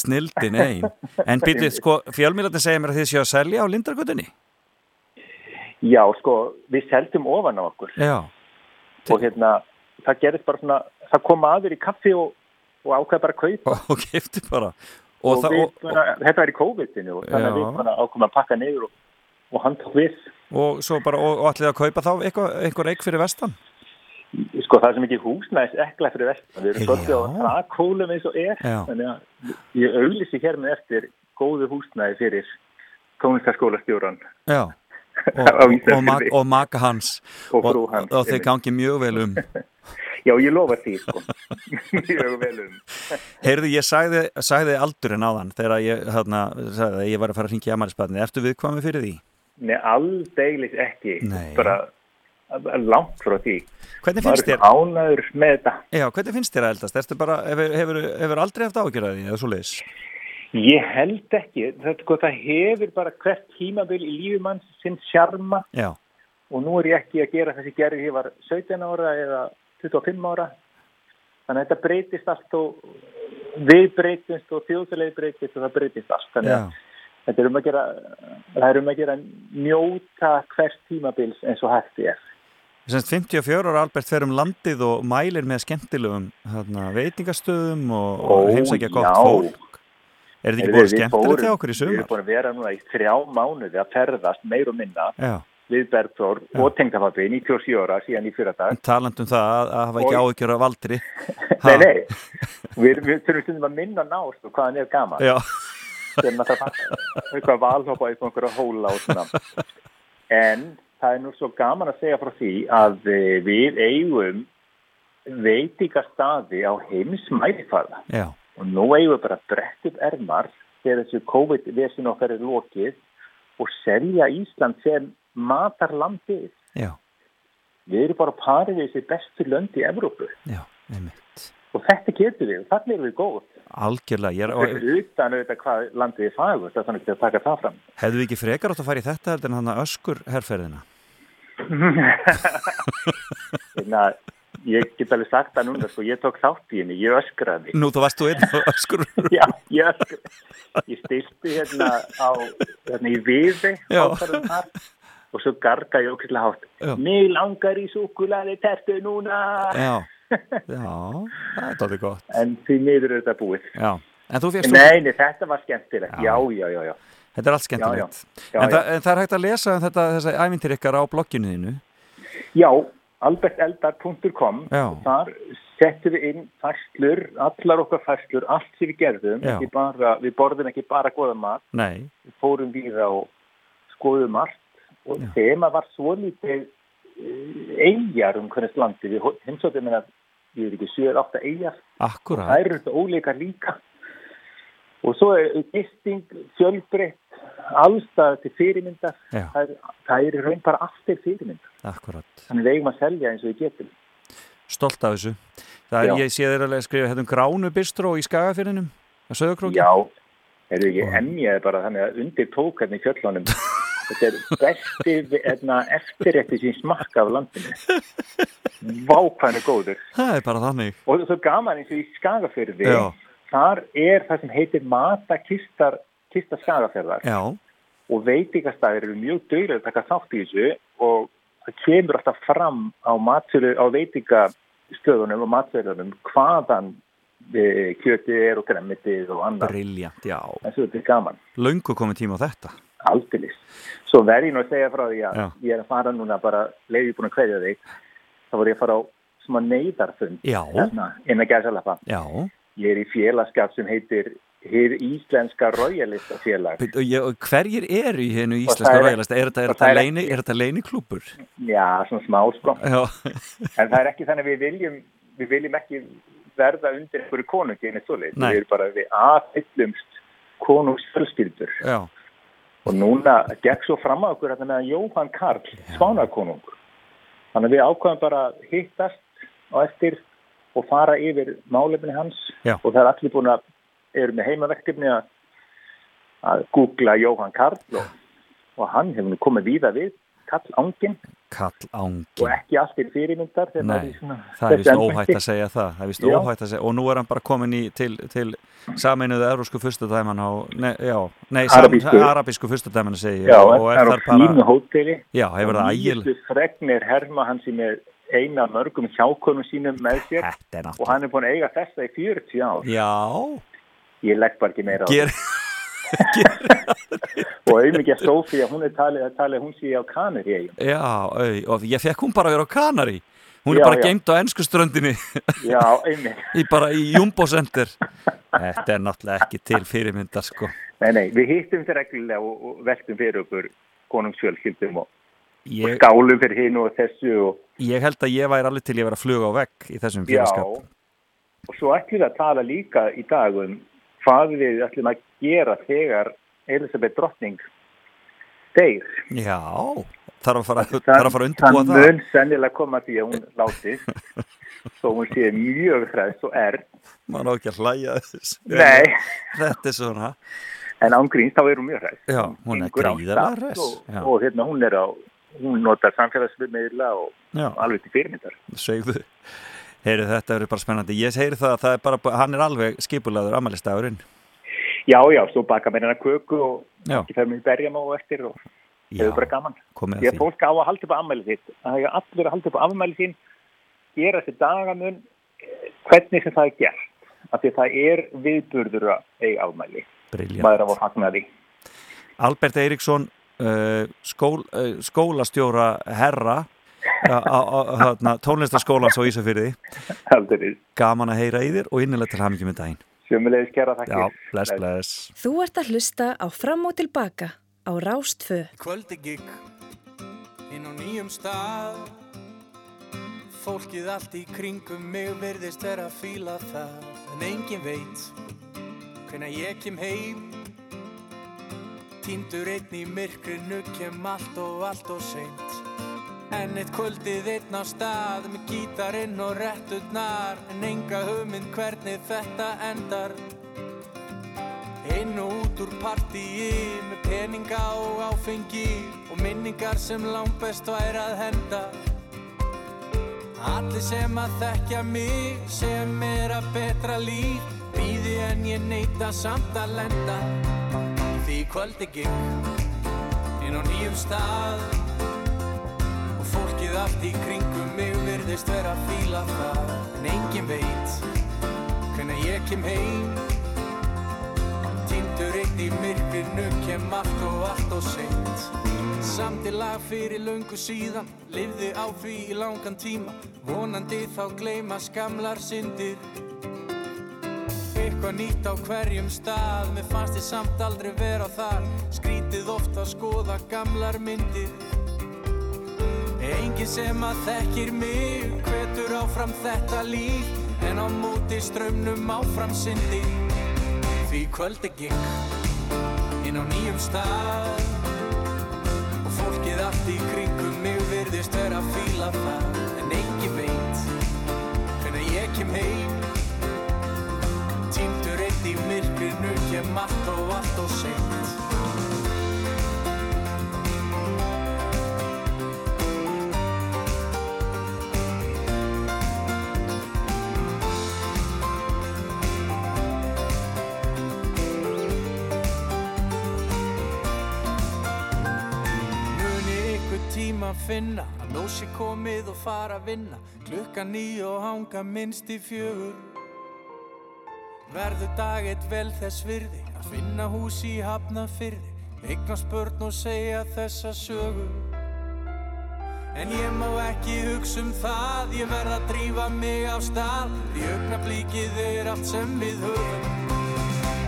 snildin ein. En býtu, sko, fjölmiðlarnir segja mér að þið séu að selja á Lindargötunni? Já, sko, við seldum ofan á okkur. Já. Og hérna, það gerist bara svona, það kom aður í kaffi og, og ákveð bara að kaupa. Og kefti bara. Og, það- við og- bara, þetta var í COVID-inu og þannig að við bara ákveðum að pakka niður og, og hann tók við. Og svo bara, og, og ætlið að kaupa þá einhver eik fyrir vestan? Sko, það er sem ekki húsnæðis ekla fyrir vestan. Við erum svolítið á trakhólum eins og er. Já. Þannig að ég auðlýsi hér með eftir góðu húsnæði fyrir tónlistaskólastjóran. Já. Og, og, og, og maka hans. Og frú hans, Og, og þeir gangi mjög vel um. Já, ég lofa því, sko. Mjög vel um. Heyrðu, ég sagði, sagði aldurinn á þann þegar ég, hérna, sagði ég var að fara að ringja í amælisbarni. Ertu viðkvæmi fyrir því? Nei, aldeilis ekki. Nei. Bara langt frá því. Hvernig finnst þér? Ánæður með þetta. Já, hvernig finnst þér að eldast? Ertu bara, hefur, hefur, hefur aldrei haft ágjörði eða svo leiðis? Ég held ekki. Það, sko, það hefur bara hvert tímabil í lífumann sinn sjarma Já. og nú er ég ekki að gera þessi gerði ég var 17 ára eða 25 ára. Þannig að þetta breytist allt og við breytist og þjóðfélagi breytist og það breytist allt. Þannig að þetta er um að gera, það er um að gera njóta hvert tímabils eins og hægt er. Semst 54 ára Albert fer um landið og mælir með skemmtilegum hérna, veitingastöðum og, Ó, og heimsækja gott já. fólk. Er þetta ekki búin við skemmtilegt hjá okkur í Við sumar? erum búin að vera núna í þrjá mánuði að ferðast meir og minna Já. Við Bergþór og tengdafabbi 97 ára síðan í fyrir dag. Talandum það að, að hafa ekki Og- áhyggjur af aldri. Nei, nei, við, við þurfum stundum að minna nást og hvað hann er gaman. Já. Þegar maður þarf að eitthvað upp á einhverja hóla og svona. En það er nú svo gaman að segja frá því að eh, við eigum veitingastadi á heimsmælifaða. Já. Og nú eigum við bara að upp ermar þegar þessu COVID-vesin okkar er lokið og selja Ísland sem matarlandið. Já. Við erum bara parið við þessi bestu lönd í Evrópu. Já, einmitt. Og þetta getur við, þannig erum við góð. Algjörlega. Er, Og og, utan auðvitað hvað landið er fagust, það er þannig að taka það fram. hefðu við ekki frekar átt að fara í þetta heldur en hann öskur herrferðina? Þannig að ég get alveg sagt það núna, sko, ég tók þátt í henni, ég öskraði. Nú, þú varst þú einn og öskur. Já, ég öskraði. Ég stilti hérna á, hérna í viði, ákvarðum þar, og svo garga ég okkurlega hátt. Já. Mig langar í súkulaði tertu núna. Já. Já, það er tótið gott. En því miður er þetta búið. Já. En þú fyrst Nei, nei, þetta var skemmtilegt. Já, já, já, já. Þetta er allt skemmtilegt. Já, en, já. en það er hægt að lesa um þetta, þessa ævintir ykkar á blogginu þínu. Já, alberteldar.com þar settum við inn færslur, allar okkar færslur, allt sem við gerðum, bara, við borðum ekki bara góða mat, Nei. við fórum víða og skoðum allt og þema var svo lítið eigjar um hvernig landi, við heimsóttum hérna, ég veit ekki, 7-8 eigjar Akkurat. það eru þetta óleika líka og svo er gisting, fjölbreytt allstað til fyrirmyndar Já. það er, það er raun bara til fyrirmyndar Akkurat. þannig við eigum að selja eins og við getum Stolt af þessu. Það er, ég sé þér að skrifa hérna um gránu bistró í skagafyrinum, á söðakróki. Já, er ekki emjaði bara þannig að undir tók hérna í fjöllunum þetta er besti hérna, eftirrétti sín smakka af landinu vákvæðinu góður Það er bara þannig. og svo gaman eins og í skagafyrði Já. þar er það sem heitir matakistar kista skagafyrðar Já. og veitingastæðir eru mjög dögulega að taka þátt í þessu og það kemur alltaf fram á, á veitingastöðunum og matsölunum hvaðan e, kjötið er og gremmitið og annað. Briljant, já. Þetta er gaman. Löngu komið tíma á þetta. Aldilis. Svo verð ég nú að segja frá því að Já. ég er að fara núna bara leiði búin að kveðja þig. þá voru ég að fara á svona neyðarfund hérna, innan gæsalappa. Já. Ég er í félagskap sem heitir Hið Íslenska ég- og hverjir eru í hennu íslenska það er-? Er þetta, er og þetta það er leini, ekki- er þetta leini klúpur? Já, svona smá sko. En það er ekki þannig að við viljum, við viljum ekki verða undir einhverju konungi en. Við erum bara við aðhyllumst konungsfjölskyldur. Já. Og núna gekk svo fram á okkur þetta með Jóhann Karl, Spánarkonung. Þannig að við ákvæðum bara að hittast á eftir og fara yfir málefni hans Já. og það er allir búin að eru með heimaverkefni að, að googla Jóhann Karl og, og hann hefur komið víða við, Karl Angin Kall ángi. og ekki allt er fyrirmyndar Nei, það er vist óhætt að segja það. Það er vist Já. óhætt að segja. Og nú er hann bara komin í, til, til saminuðu eurósku fyrstadæman á, ne, já, nei, Arabísku. arabísku fyrstadæman segi ég. Já, og það er á fínu hóteli Já, hefur það ægil. Fregnir herma hann sem er eina mörgum hjákonum sínum með sér og hann er búin að eiga þessa í 40 ár Já. Ég legg bara ekki meira á Ger, og auðvitað Sofía, hún er talið að talið að hún sé á Kanari já, au, og ég fekk hún bara að vera á Kanari. Hún er Já, bara já. geimt á ennsku ströndinni. Já, í bara í Jumbo Center. Þetta er náttúrulega ekki til fyrirmyndar, sko. Nei, nei, við hittum þetta reglulega og, og veltum fyrir okkur konungsfjölskyldum og, Ég- og skálum fyrir hinn og þessu og Ég held að ég væri alveg til ég vera að fluga á vegg í þessum Já, félagskap. og svo ætlum við að tala líka í dag um hvað við ætlum að gera þegar Elisabeth Drottning deyr. Já, þarf að fara, undirbúa það. það. mun sennilega koma því að hún látist, þó hún sé mjög hræðst og er. Man á ekki að hlæja þess. Nei. Þetta er svona. En ángríns þá er hún mjög hræðst. Já, hún er gríðarlega hress. Og, og hérna hún er á, hún notar samfélagsmiðla og Já. alveg til fyrirmyndar. Segðu. Heyri, þetta eru bara spennandi. Ég heyri það að það er bara, hann er alveg skipulaður amalistagurinn. Já, já, svo baka mér hennar köku og Já. ekki fer mér í berjum og eftir og Já, hefur bara gaman. að því. fólk á að halda upp á afmæli sitt. Það er allir að halda upp á afmæli sín, gera þessi dagamun, hvernig sem það er gert. Af því að það er viðburður að eiga afmæli. Briljant. Maður á að fagna því. Albert Eiríksson, uh, skól, uh, skólastjóra herra á, á, á þarna, tónlistaskólans á Ísafyrði. Gaman að heyra í þér og innilega til hamingjum með daginn. Sjömmulegis kæra þakkir. Já, bless, bless. Þú ert að hlusta á Fram og Tilbaka á Rástfö. Kvöldi gigg inn á nýjum stað Fólkið allt í kringum mig virðist vera að fíla það En engin veit hvenær ég kem heim Týndur einn í myrkrinu kem allt og allt og seint En eitt kvöldið einn á stað með gítarinn og réttutnar En enga hugmynd hvernig þetta endar Inn og út úr partíi með peninga og áfengi og minningar sem langt best væri að henda. Allir sem að þekkja mig sem er að betra líf býði en ég neita samt að lenda. Því kvöldi gikk inn á nýjum stað fólkið allt í kringum mig virðist vera að fíla það. En engin veit hvenær ég kem heim. Týndur eitt í myrkrinu kem allt og allt og seint. Samt í lag fyrir löngu síðan Livði á því í langan tíma. Vonandi þá gleyma skamlar syndir. Eitthvað nýtt á hverjum stað Mér fannst ég samt aldrei vera þar. Skrítið oft að skoða gamlar myndir Engin sem að þekkir mig Hvetur áfram þetta líf En á móti strömmnum áfram syndir Því kvöldi gikk inn á nýjum stað Og fólkið allt í kringum mig virðist vera að fíla það. En engin veit hvenær ég kem heim. Týndur eitt í myrkrinu kem allt og allt og seint finna að sé komið og fara að vinna. Klukka nýju og hanga minnst í fjögur. Verður dag eitt vel þess virði að finna hús í hafna fyrði Eignast börn og segja þessa sögu. En ég má ekki hugsa um það Ég verð að drífa mig af stað. Því augnablíkið er allt sem við höfum.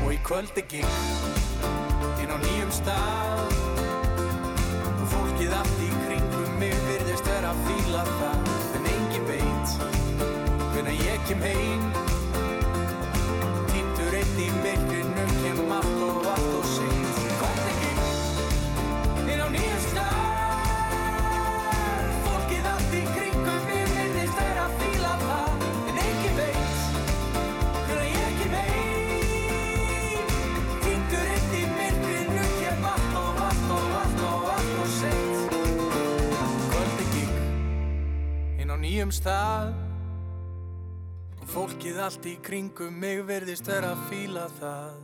Og í kvöld gig Inn á nýjum stað. Og fólkið mig Að fíla það En engin veit Hvenær ég kem heim. Týndur einn í myrkrinu Kem allt og nýjum stað. Og fólkið allt í kringum mig virðist vera að fíla það.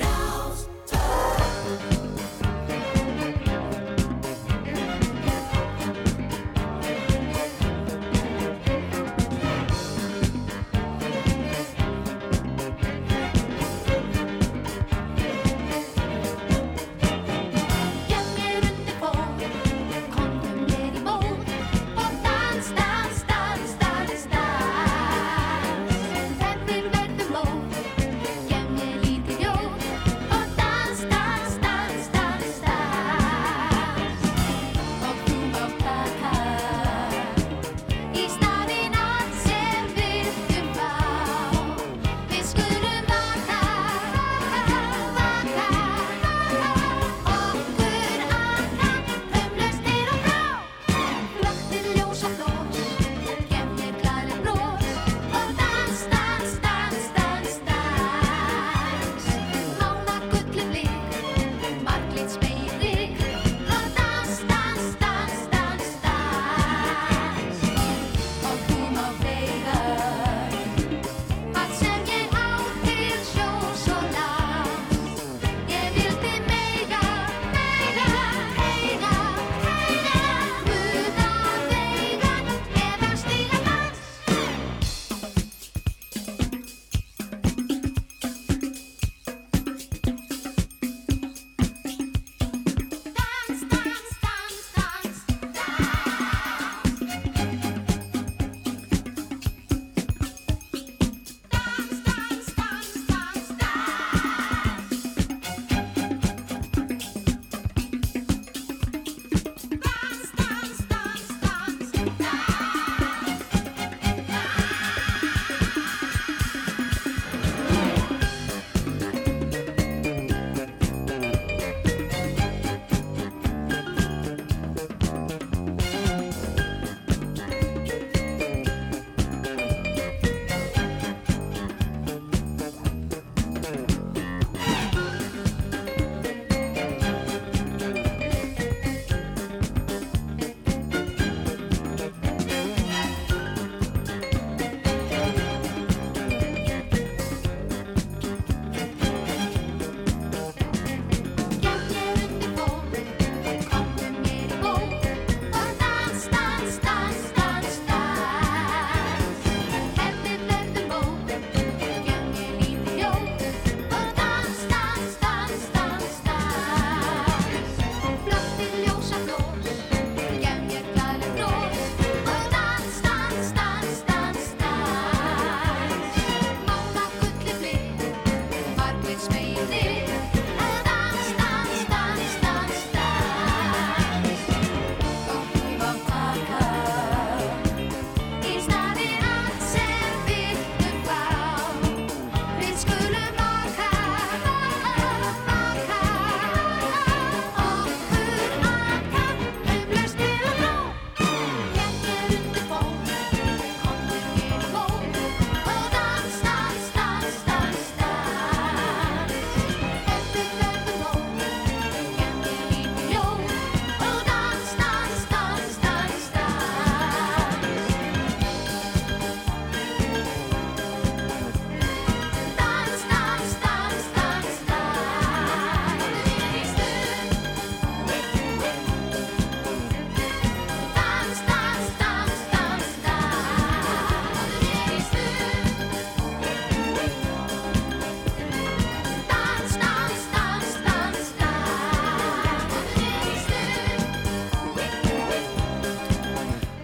Gef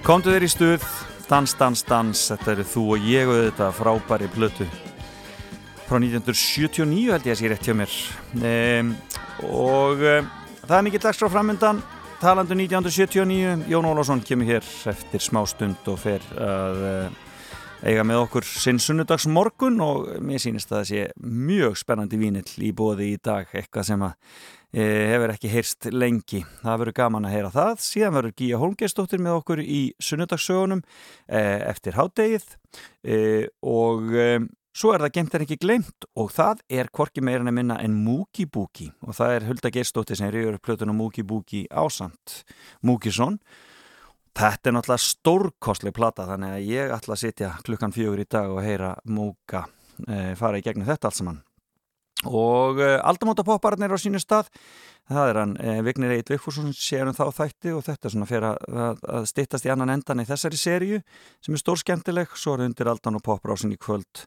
Komdu þér í stuð, dans, dans, dans, þetta eru þú og ég og þetta frábæri plötu. Frá 1979 held ég að sé rétt hjá mér. Um, og um, það er mikið dagskrá framöndan talandu 1979, Jón Ólásson kemur hér eftir smá stund og fer að uh, eiga með okkur sinn sunnudags morgun og mér sýnist að það sé mjög spennandi vínill í bóði í dag, eitthvað sem að e, hefur ekki heyrst lengi. Það verður gaman að heyra það. Síðan verður Gíja Holmgeistóttir með okkur í sunnudagssögunum e, eftir hádegið e, og e, svo er það gemt en ekki glemt og það er hvorki meira en minna en Múki Búki og það er Hulda Geistóttir sem reyður plötun á Múki Búki ásand Múkisson. Þetta er náttúrulega stórkostleg plata þannig að ég ætla að sitja klukkan fjögur í dag og heyra Múka e, fara í gegnum þetta allt saman og uh, aldamótapopparnir á sínu stað. Það er hann uh, Vignir Eit Vikfússon sér um þá þætti og þetta svona fyrir að, að, stittast í annan endan í þessari sériu sem er stór skemmtileg, svo er undir aldan og poprásin í kvöld.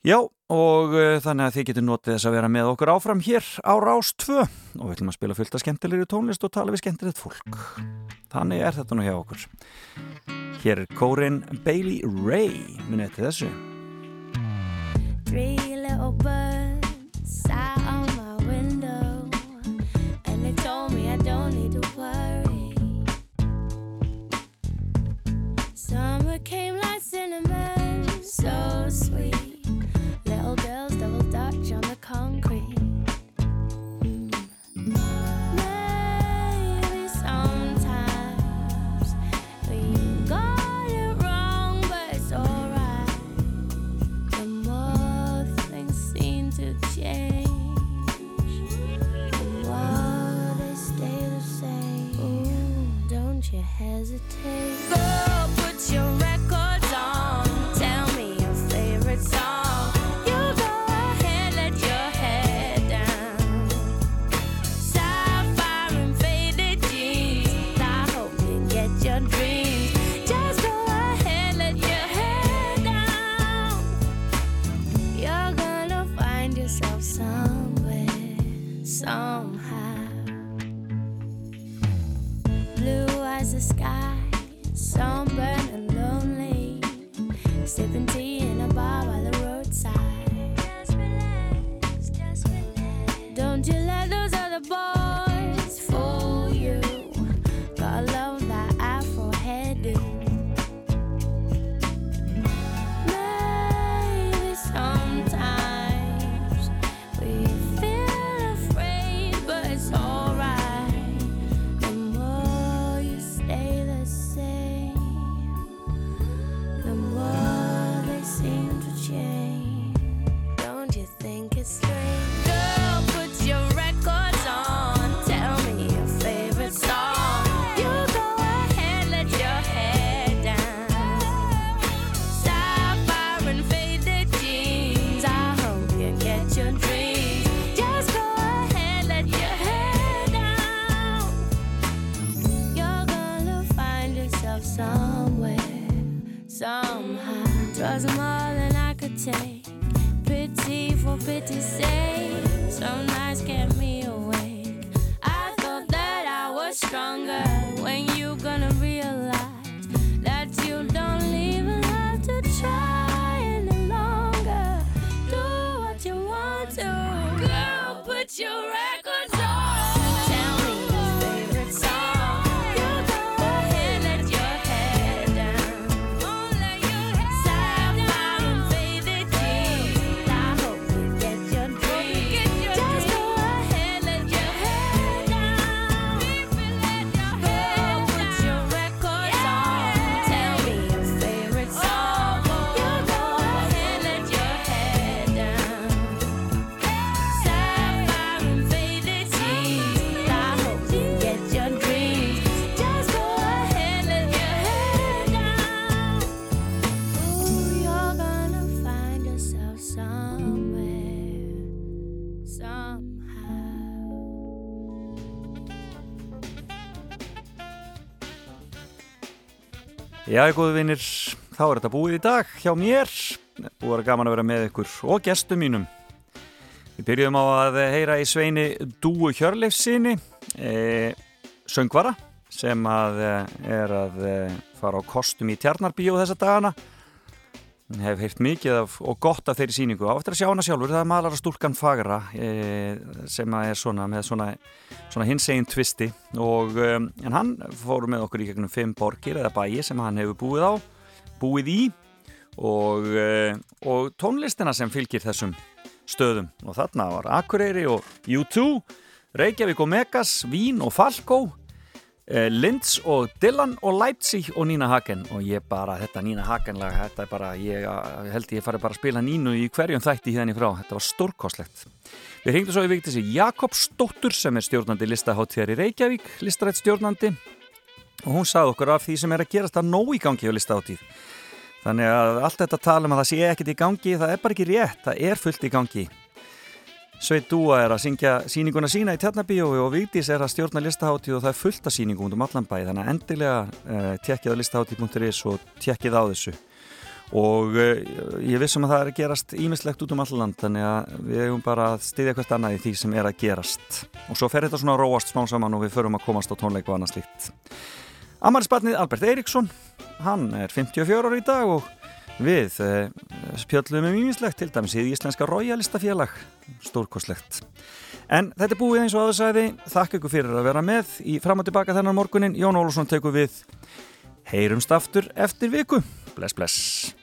Já og uh, þannig að þið getur notið þess að vera með okkur áfram hér á Rás 2 og við ætlum að spila fullt af skemmtilegri tónlist og tala við skemmtilegt fólk. Þannig er þetta nú hjá okkur. Hér er kórin Bailey Ray munið til þessu. Three little birds cinnamon, so sweet. Little girls double dutch on the concrete. Hesitate. Sipping tea Já, góðu vinnir, þá er þetta búið í dag hjá mér. Búið að gaman að vera með ykkur og gestum mínum. Við byrjuðum á að heyra í sveini Dúu Hjörleifsinni, e, söngvara sem að eh, er að eh, fara á kostum í Tjarnarbíó þessa dagana hef heyrt mikið af, og gott af þeirri síningu á eftir að sjá hana sjálfur, það er malara stúlkan fagra e, sem er svona með svona, svona hinsegin tvisti og um, en hann fór með okkur í gegnum fimm borgir eða bæi sem hann hefur búið á búið í. Og, e, og tónlistina sem fylgir þessum stöðum. Og þarna var Akureyri og U2 Reykjavík og Megas, Vín og Falkó Eh, Linz og Dylan og Leipzig og Nína Hagen. Og ég bara, þetta Nína Hagen lag þetta er bara, ég eh, held ég fari bara að spila Nínu í hverjum þætti hérna í frá. Þetta var stórkoslegt. Við hengtum svo í viktis í Jakobsdóttur sem er stjórnandi listaháttíðar í Reykjavík, listarætt stjórnandi. Og hún sagði okkur af því sem er að gerast að nóg í gangi á listaháttíð þannig að allt þetta tala um að það sé ekkert í gangi það er bara ekki rétt, það er fullt í gangi Sveit Dúa er að syngja síninguna sína í Tjarnabíói og Vigdís er að stjórna listaháttíð og það er fullt af síningum um allan bæ. Þannig að endilega uh, tekkið á listaháttíð.is og tekkið á þessu. Og uh, ég vissum að það er að gerast ímislegt út um allan land þannig að við hefum bara að styðja hvert annað í því sem er að gerast. Og svo fer þetta svona róast smá saman og við förum að komast á tónleik og annað slíkt. Amarisbarnið Albert Eiríksson hann er 54 ári í dag og Við eh, spjöllum um ímislegt til dæmis í Íslenska Royalistafélag stórkoslegt. En þetta er búið eins og aðeins þakka ykkur fyrir að vera með í fram og tilbaka þennan morgunin Jón Ólusson tekur við heyrumst aftur eftir viku. Bless bless.